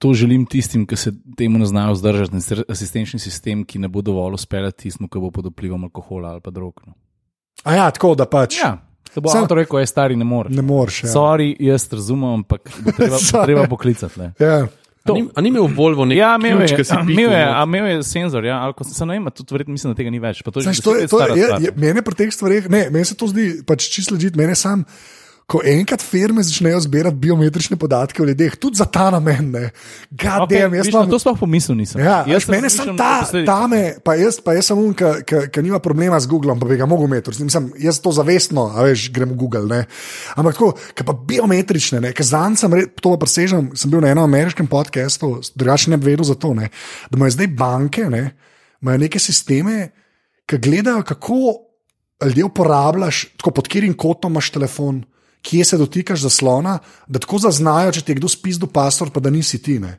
to želim tistim, ki se temu ne znajo vzdržati. in Asistenčni sistem, ki ne bo dovolj uspeljati tistemu, ki bo pod vplivom alkohola ali pa drog. No. A ja, tako da pač Ja, da bo Sam- avto rekel, je stari, ne moreš. ne moreš. Ja. Sorry, jaz razumem, ampak bo treba, bo treba poklicati. ne. Ja. A ni, a ni imel Volvo nek Ja, imel ključ, je, si imel je, a imel je senzor, ja, ali ko se ne vem, tudi verjetno mislim, da tega ni več. pa To je Znaš, to je, to je, je, je, mene pri teh stvareh, ne, meni se to zdi pač čisto ležit, mene sam. Ko enkrat firme začnejo zbirati biometrične podatke o ljudeh, tudi za ta namen, ne. Okay, Gadem, jaz imam to sploh pomislil nisem. Ja, jaz sem mene sem ta, ta me, pa jaz, pa jaz sem un, ki nima problema z Googlom, pa bi ga mogel imeti. Mislim, jaz to zavestno, a veš, grem v Google. Ne. Ampak tako, ki pa biometrične, ne, ki zanj sem, re- to pa presežem, sem bil na enem ameriškem podkastu, drugače ne bi vedel za to, ne, da imajo zdaj banke, ne, imajo neke sisteme, ki gledajo, kako ljudje uporabljaš, tako pod katerim kotom imaš telefon. Kje se dotikaš zaslona, da tako zaznajo, če ti je kdo spisal password, pa da nisi ti. Ne.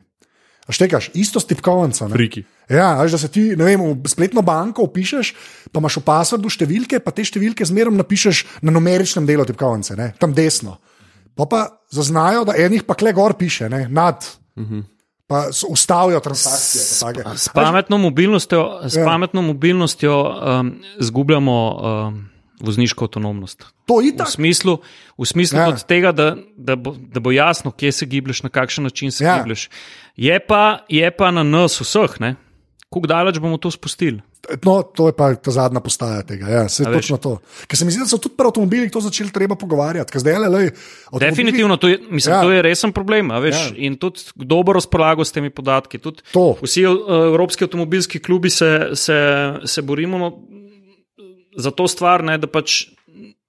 A štekaš, isto s tipkovnico. ne. Friki. Ja, veš, da se ti, ne vem, v spletno banko upišeš, pa imaš v passwordu številke, pa te številke zmeraj napišeš na numeričnem delu tipkovnice, ne, tam desno. Pa pa zaznajo, da enih pa kle gor piše, ne, nad. Uh -huh. Pa ustavijo transakcije. take. S pametno mobilnostjo, s Ja. pametno mobilnostjo um, zgubljamo um, vozniško avtonomnost. To je V tako. smislu, v smislu Ja. tega, da, da, bo, da bo jasno, kje se giblješ, na kakšen način se Ja. giblješ. Je pa, je pa na nas vseh, ne? kako daleč bomo to spustili. No, to je pa ta zadnja postaja tega. Ja, se točno to. Ker se mi zdi, da so tudi pri avtomobilih to začeli treba pogovarjati. Zdaj, le, lej, avtomobili- Definitivno, to je, mislim, Ja. to je resen problem. Veš, Ja. In tudi kdo bo razpolagal s temi podatki. Vsi uh, evropski avtomobilski klubi se, se, se borimo za to stvar, ne, da pač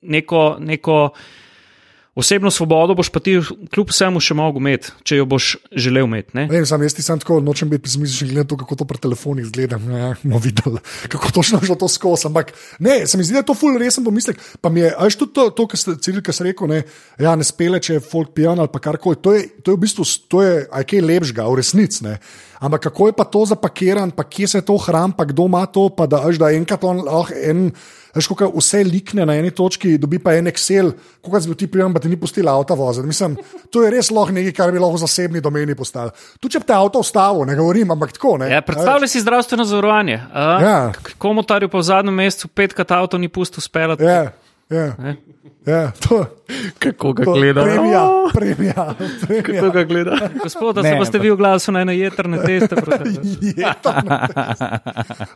neko, neko osebno svobodo boš pa ti kljub vsemu še mogel imeti, če jo boš želel imeti. Ne. Ne sam jaz ti sem tako, nočem biti pesimističen, glede na to, kako to pri telefonih izgleda. Ja, bomo videli, kako točno šlo to skozi. Ampak ne, se mi zdi, da je to ful resen pomislek. Pa mi je, až tudi to, to kar Ciril, kar si rekel, ne, ja, ne spele, če je folk pijan ali pa karkoli. To je, to je v bistvu, to je aj kaj lepšega, v resnici. Ampak kako je pa to zapakiran, pa kje se to hram, pa kdo ima to, pa da, až da enkrat on lahko en. Veš, kako vse likne na eni točki, dobi pa en Excel, kako si bil ti prijem, pa ti ni pustil avto voziti. Mislim, to je res lahko nekaj, kar bi lahko v zasebni domeni postalo. Tu če bi te avto ustavil, ne govorim, ampak tako ne. Ja, predstavljaj si zdravstveno zavarovanje. a? Ja. Komotarju pa v zadnjem mesecu petkrat avto ni pustil speljati. Ja, ja, ja, to, Kako ga to gleda? premija, premija, premija. Kako ga gleda? Gospod, da se Ne, boste vi oglasili na ene jetrne teste. prosim. Je to na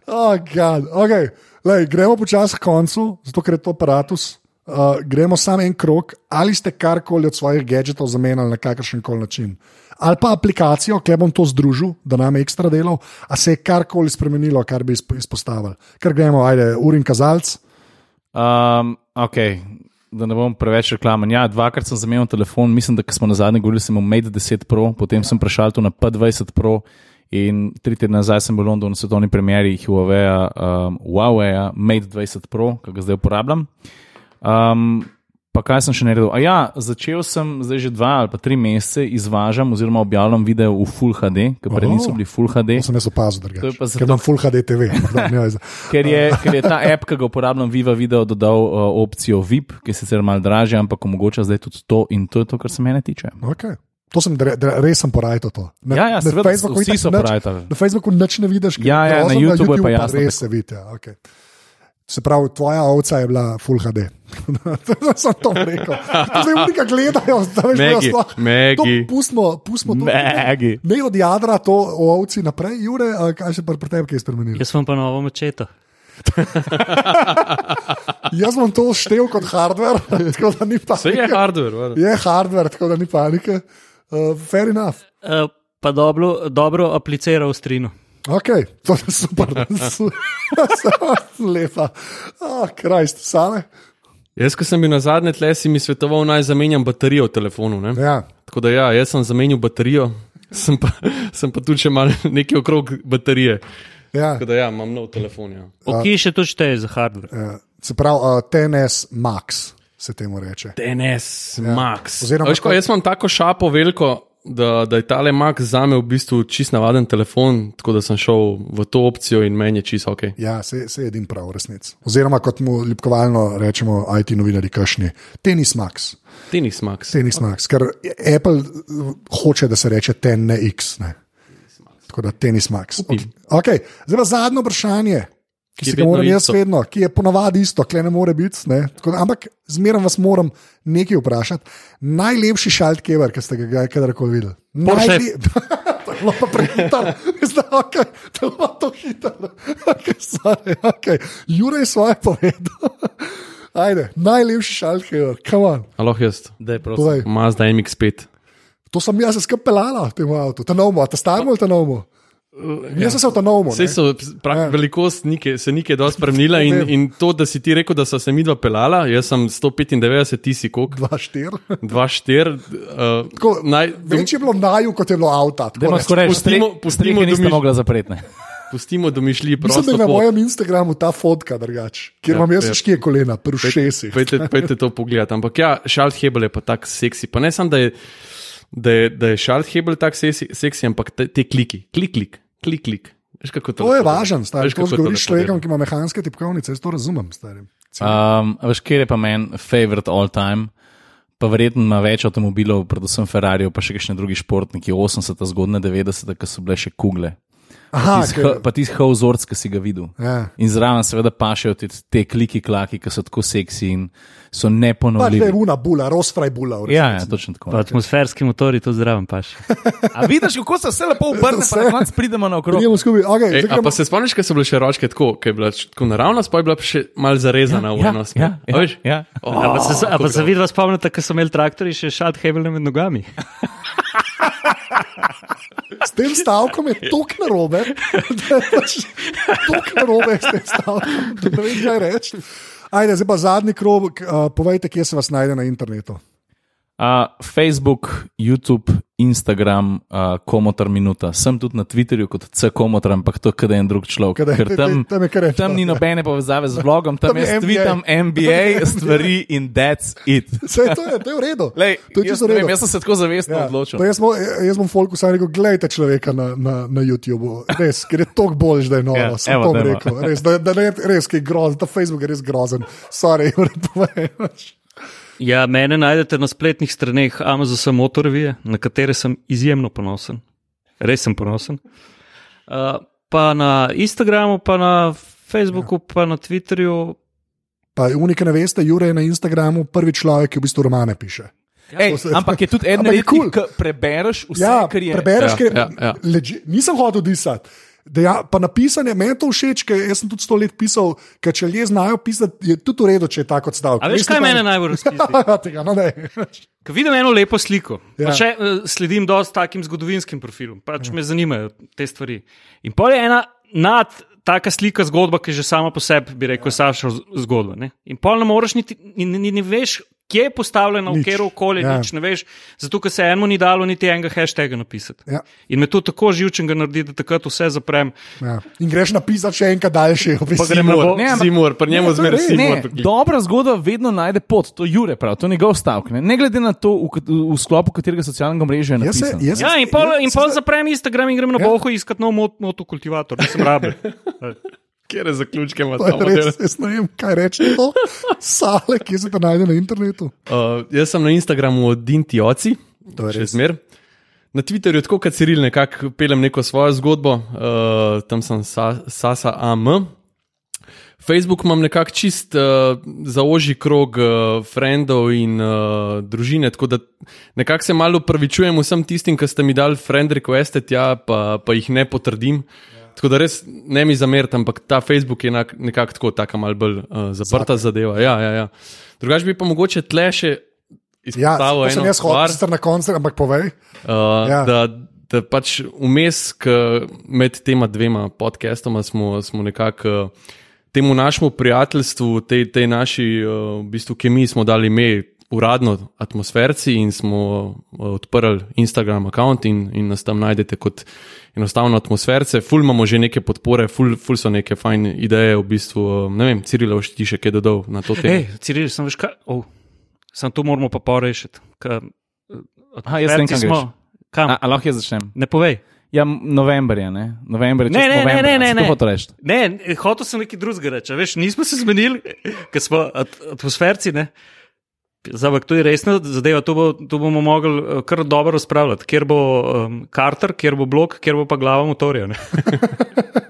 Oh, God. okay. Lej, gremo počasi k koncu, zato ker je to aparatus. Uh, gremo samo en krok, ali ste karkoli od svojih gadgetov zamenjali na kakršen koli način. Ali pa aplikacijo, ki bom to združil, da nam je ekstra delal, a se je karkoli spremenilo, kar bi izpo- izpostavili. Ker gremo, ajde, urin kazalec. Um, ok, da ne bom preveč reklamen. Ja, dvakrat sem zamenjal telefon, mislim, da smo na zadnji govorili, imel Mate 10 Pro, potem sem prešal to na P20 Pro. In tri tedne nazaj sem bil v Londonu na svetovni premjeri Huawei, um, Huawei Mate 20 Pro, ki ga zdaj uporabljam. Um, pa kaj sem še naredil? A ja, začel sem zdaj že dva ali pa tri mesece izvažam oziroma objavljam video v Full HD, ker prej niso bili Full HD. To sem jaz opazil, To je pa zato- Ker imam Full HD TV. Da, za- Ker je, ker je ta app, ki ga uporabljam, Viva Video, dodal uh, opcijo VIP, ki je sicer malo dražja, ampak omogoča zdaj tudi to in to je to, kar se mene tiče. Okay. To sem res sem porajal to. Na, Ja, ja, seveda, Facebooku vsi so porajtali. Na Facebooku nič ne vidiš, Ja, ja, na grozno, YouTubeu je pa jasno, Res se vidi. Ja, okay. Se pravi, tvoja ovca je bila Full HD. to sem to rekel. To zdaj unika gledajo, da veš, sploh- Maggie. To Pustimo, pustimo to. Maggie. Ne od jadra to o ovci naprej, Jure, a kaj pa pri tebi kaj spremenilo? Jaz sem pa novo mačeto. Jaz bom to štel kot hardware, tako da ni Vse je panike. hardware. valjda. Je hardware, tako da ni panike. Uh, fair enough. Uh, pa dobro, dobro aplicira v strinu. Ok, to je super, lepa. Oh, Krajst, same. Jaz, ko sem bil na zadnje tle, si mi svetoval naj zamenjam baterijo v telefonu. Ne? Ja. Tako da ja, jaz sem zamenjal baterijo, sem pa, sem pa tudi še malo nekaj okrog baterije. Ja. Tako da ja, imam nov telefon. Ja. Oki še to šteje za hardware. Ja. Se pravi, uh, TNS Max se temu reče. DNS, ja. Max. Oziroma Veš, ko, tako- jaz imam tako šapo veliko, da, da je tale Max za me v bistvu čist navaden telefon, tako da sem šel v to opcijo in meni je čist ok. Ja, se, se je edin prav, v resnici. Oziroma, kot mu ljubkovalno rečemo, IT novinari kašni, tenis Max. Tenis Max. Tenis Max, ker Apple uh, hoče, da se reče TNX. Ne. Tako da tenis Max. Okay. Okay. Zdaj pa zadnje vprašanje, ki Ki je si ga vedno moram jaz isto. vedno, ki je ponavadi isto, kle ne more biti. Ne. Tako Da, ampak zmeraj vas moram nekaj vprašati. Najlepši šaltkever, ki ste ga kadarkoli videli. Je bilo pa prehitro, zdaj okay, to je bilo to hitro. Okay, sorry, okay. Jure je svoje povedal. Ajde, najlepši šaltkever, come on. Aloh jaz. Daj, prosim. Povej. Mazda MX5. To sem jaz skapelala v tem avtu, ta novo, ta staro ali ta novo. Jaz sem se novo. Vse so, prav, Ja. ja. velikost nike, se nike dosti spremenila in, in to, da si ti rekel, da so se mi dva pelala, jaz sem 195, ti si koliko? Dva štir. 2-4. Uh, Tako, naj, Več je bilo naju, kot je bilo avta. tako reč. Pustimo- pustimo, niste domiš- mogla zapreti. ne. pustimo domišlji Mislim, da prosto. je na mojem Instagramu ta fotka drugače, kjer Ja, imam jaz ja. škije kolena, pri ušesih. Pojdite, pojdite to pogledati. Ampak ja, Charles Hebel je pa tako seksi. Pa ne samo, da je, da je, da je Charles Hebel tako seksi, seksi, ampak te, te kliki, klik, klik, klik, klik. Veš, to, To je važno, stari. Veš, To lepo človekom, ki ima mehanske tipkovnice, jaz to razumem. Stari. Um, a veš, kjer je pa meni favorite all time? Pa verjetno ima več avtomobilov, predvsem Ferrari, pa še kakšne drugi športniki, 80, zgodne 90, ki so bile še kugle. Aha, Tisti ker- H- Pa tisti Howzorc, ki si ga videl. Ja. In zraven seveda pašejo te, te kliki, klaki, ki so tako seksi in so Pa da je neponovljivi. una bula, rosfraj bula. Ja, ja, točno tako. Pa atmosferski motori to zraven paš. A vidiš, kako se vse lepo obrne, pa na koncu pridemo na okrog. Skupaj. Okay, Ej, pa se spomniš, kaj so bile še ročke tako, ki je bila tako naravna, pa je bila pa še mal zarezana v ja, eno smer. ja, A ja, veš? ja. Oh, A pa se, a pa se dobro. vidva spomnite, ko so imeli traktori še šat hebele med nogami. S tem stavkom je tok narobe, da je pač tok narobe s tem stavkom, da ne vem, kaj reči. Ajde, zdaj pa zadnji krog, uh, povejte, kje se vas najde na internetu. Uh, Facebook, YouTube, Instagram, uh, komotor minuta. Sem tudi na Twitterju kot C komotor, ampak to je en drug človek. Kaj da- Ker tam, tam reči, tam ni nobene povezave z vlogom, tam Tam jaz NBA. tweetam MBA stvari in that's it. Vse to je, to je v redu. Lej, to je jaz, ne redu. vem, jaz sem se tako zavestno Ja, odločil. jaz, bom, jaz bom Folku sam rekel, gledajte človeka na, na, na YouTubu, res, ker je toliko bolj, da je noro. Ja, sem evo, to rekel, res, da, da ne, res, ki je grozen, ta Facebook je res grozen. Sorry, moram povedati. Ja, mene najdete na spletnih straneh Amazon Motorvije, na katere sem izjemno ponosen. Res sem ponosen. Uh, pa na Instagramu, pa na Facebooku, ja. pa na Twitterju. Pa unika ne veste, Jure je na Instagramu prvi človek, ki v bistvu romane piše. Ej, to se- ampak je tudi je redkih, cool. ki prebereš vse, Ja, kar je. prebereš, Ja, ker ja, ja. Leži, nisem hotel disati. Deja, pa napisanje, meni to všeč, ker sem tudi sto let pisal, ker če ljudje znajo pisati, je tudi v redu, če je tako stavek. A veš, kaj mene najbolj razpisi? Tega, no, ne. Ko vidim eno lepo sliko, Ja. ja. še, uh, sledim dosti takim zgodovinskim profilom, pač ja. me zanimajo te stvari. In pol je ena nad taka slika zgodba, ki je že sama po sebi, bi rekel, ja. Saša zgodba. Ne? In pol ne moreš niti, ni, ni, ni veš, kje je postavljena, v Nič. katero okolje, Ja. nič ne veš, zato ker se enemu ni dalo niti enega hashtaga napisati. Ja. In me to tako živčen ga naredi, da takrat vse zaprem. Ja. In greš napisati še enkrat daljši. Pa grem na Ne, Simor, pri njemu zmeraj Simor. dobra zgodba vedno najde pot, to Jure prav, to je njegov stavek. Ne, ne glede na to, v, v sklopu katerega socialnega mreža je Jaz se, napisan. jaz Ja, in pol, jaz in se pol zdaj- zaprem Instagram in grem na Ja. boho iskat nov mot, motokultivator, nisem rabe. Kjer je zaključke ima ta model? res, jaz ne vem, kaj reči to. Sale, kje se to najde na internetu. Uh, jaz sem na Instagramu od Dinti Oci, To je še zmer. Na Twitterju, tako kot Ciril, nekako pelem neko svojo zgodbo, uh, tam sem sa, Sasa AM. Facebook imam nekako čist uh, za oži krog uh, frendov in uh, družine, tako da nekako se malo upravičujem vsem tistim, ki ste mi dali friend requeste tja, pa, pa jih ne potrdim. Tako da res ne mi zamerite, ampak ta Facebook je nekako tako, tako malo bolj uh, zaprta zadeva. Ja, ja, ja. Drugač bi pa mogoče tle še Ja, izpostavil to sem jaz stvar. sicer na koncu, ampak povej. Uh, Ja. ja. da, da pač vmes, med tema dvema podcastoma smo, smo nekako uh, temu našemu prijateljstvu, tej, tej naši uh, v bistvu kemiji smo dali ime uradno atmosferci in smo uh, odprli Instagram račun in, in nas tam najdete kot enostavno atmosferce. Ful imamo že neke podpore, ful, ful so neke fajne ideje v bistvu. Uh, ne vem, Cirilo, ti še kaj dodal na to temo? Hej, Ciril, sem veš kaj? Oh, sem to moramo pa porešiti. Ka, Aha, jaz vem, kam smo. Kam? A, a lahko jaz začnem? Ne povej. Ja, november je, ne? November je Ne, ne, ne, november, ne, a ne, ne. To hotel reči. Ne, hotel sem nekaj drugega reči. Veš, nismo se zmenili, ker smo at, atmosferci. Ne? Zavak, to je resna zadeva, to, bo, to bomo mogli eh, kar dobro razpravljati. Kjer bo um, karter, kjer bo blok, kjer bo pa glava motorja.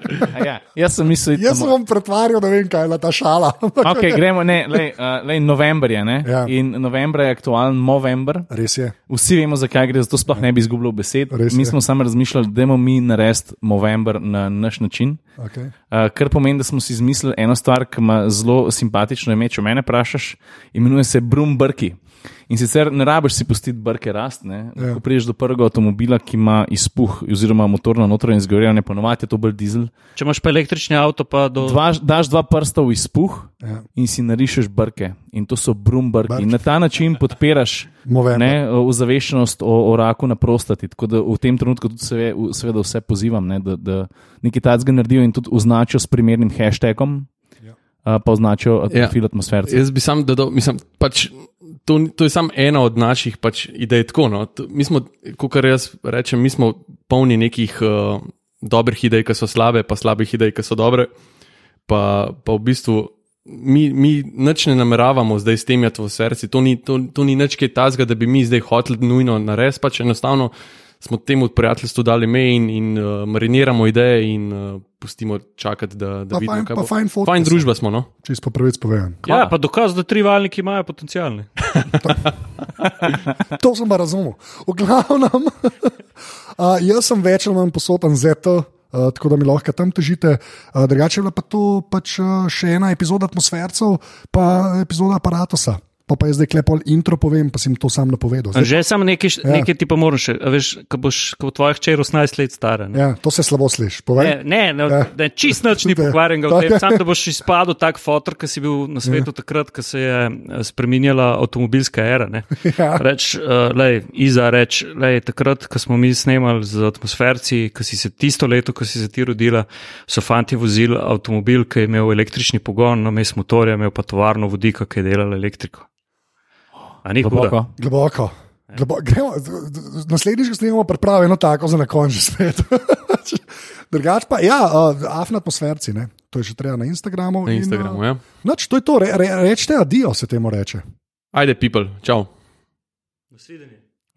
Ja, jaz sem mislil, Jaz sem vam pretvarjal, da vem, kaj je ta šala. Okay, gremo, ne, lej, uh, lej, november je, ne? Ja. In november je aktualen november. Res je. Vsi vemo, zakaj gre, zato sploh ne bi izgubljal besed. Res mi je. smo samo razmišljali, da bomo mi narediti november na naš način. Okay. Uh, kar pomeni, da smo si izmislili eno stvar, ki ima zelo simpatično ime. Če mene vprašaš, imenuje se Brumbrki. In sicer ne rabiš si pustiti brke rast. Ja. Ko priješ do prvega avtomobila, ki ima izpuh, oziroma motorno notranje izgorevanje, ponovadi je to bolj dizel. Če imaš pa električni avto, pa do. Dva, daš dva prsta v izpuh Ja. in si narišeš brke. In to so brumbrki. Brki. In na ta način podpiraš ne, ozaveščenost o, o raku na prostati. Tako da v tem trenutku tudi seve, seveda vse pozivam, ne, da, da nekaj takega naredijo in tudi označijo s primernim hashtagom. Uh, pa označijo Ja. profil atmosfere. Jaz bi sam dodal, mislim, pač, to, to je samo ena od naših pač, idej. Tako, no. To- Mi smo, kot jaz rečem, mi smo polni nekih uh, dobrih idej, ki so slabe, pa slabih idej, ki so dobre. Pa, pa v bistvu mi, mi nič ne nameravamo zdaj s tem jati v srcu. To ni, to, to ni nič kaj tazga, da bi mi zdaj hoteli nujno narediti. Pač enostavno smo temu prijateljstvu dali ime in, in uh, mariniramo ideje in uh, pustimo čakati, da, da Pa vidimo, fajn- kaj bo. fajn fotke fajn družba smo. No? Čisto po pravic povedan. Ja, pa dokaz, da tri valniki imajo potencialne. To sem pa razumel. V glavnem, uh, jaz sem več ali manj posoten ZT. Uh, tako da mi lahko tam težite. Uh, drugače je bila pa to pač, uh, še ena epizoda atmosfercev, pa epizoda aparata. Pa, pa jaz zdaj klepol intro povem, pa sem to sam napovedal. Zdaj, Že sem nekaj, Ja. ja. nekaj ti pa a veš, ko boš, ko bo tvoja hčer 18 let stara. Ne? ja, to se slabo sliši. Ne, Povej. ne, ne, Ja. ne čist nič ni Ja. pokvarjen, Tako. sam da boš izpadel tak fotor, ki si bil na svetu ja. takrat, ko se je eh, spremenjala avtomobilska era. ne. Ja. Reč, uh, lej, Iza, reč, lej, takrat, ko smo mi snemali z atmosferci, ko si se tisto leto, ko si se ti rodila, so fanti vozili avtomobil, ki je imel električni pogon, namesto motorja, imel pa tovarno vodika, ki je delala elektriko. A ni? Globoko. Globoko. Glebo, gremo, z- z- naslednjič, ko snemamo, pripravi eno tako za na koncu spet. Drugač pa, ja, uh, afna atmosferci, ne? to je že treba na Instagramu. Na in, Instagramu, uh, ja. Noč, to je to, re, re, rečete adijo, se temu reče. Ajde, people, čau.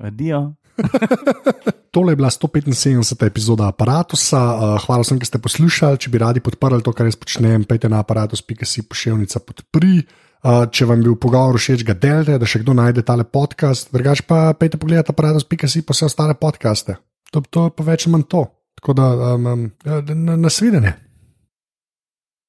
Adijo. Tole je bila 175. epizoda aparata. Uh, hvala vsem, ki ste poslušali. Če bi radi podprli to, kar jaz počnem, pejte na aparatus.si pošiljnica podpri. Če vam je bil pogovor všeč, ga delite, da še kdo najde tale podcast. Drugač pa pejte pogledat aparatus.si pa vse ostale podcaste. To, to je pa več ali manj to. Tako da um, na, na svidenje.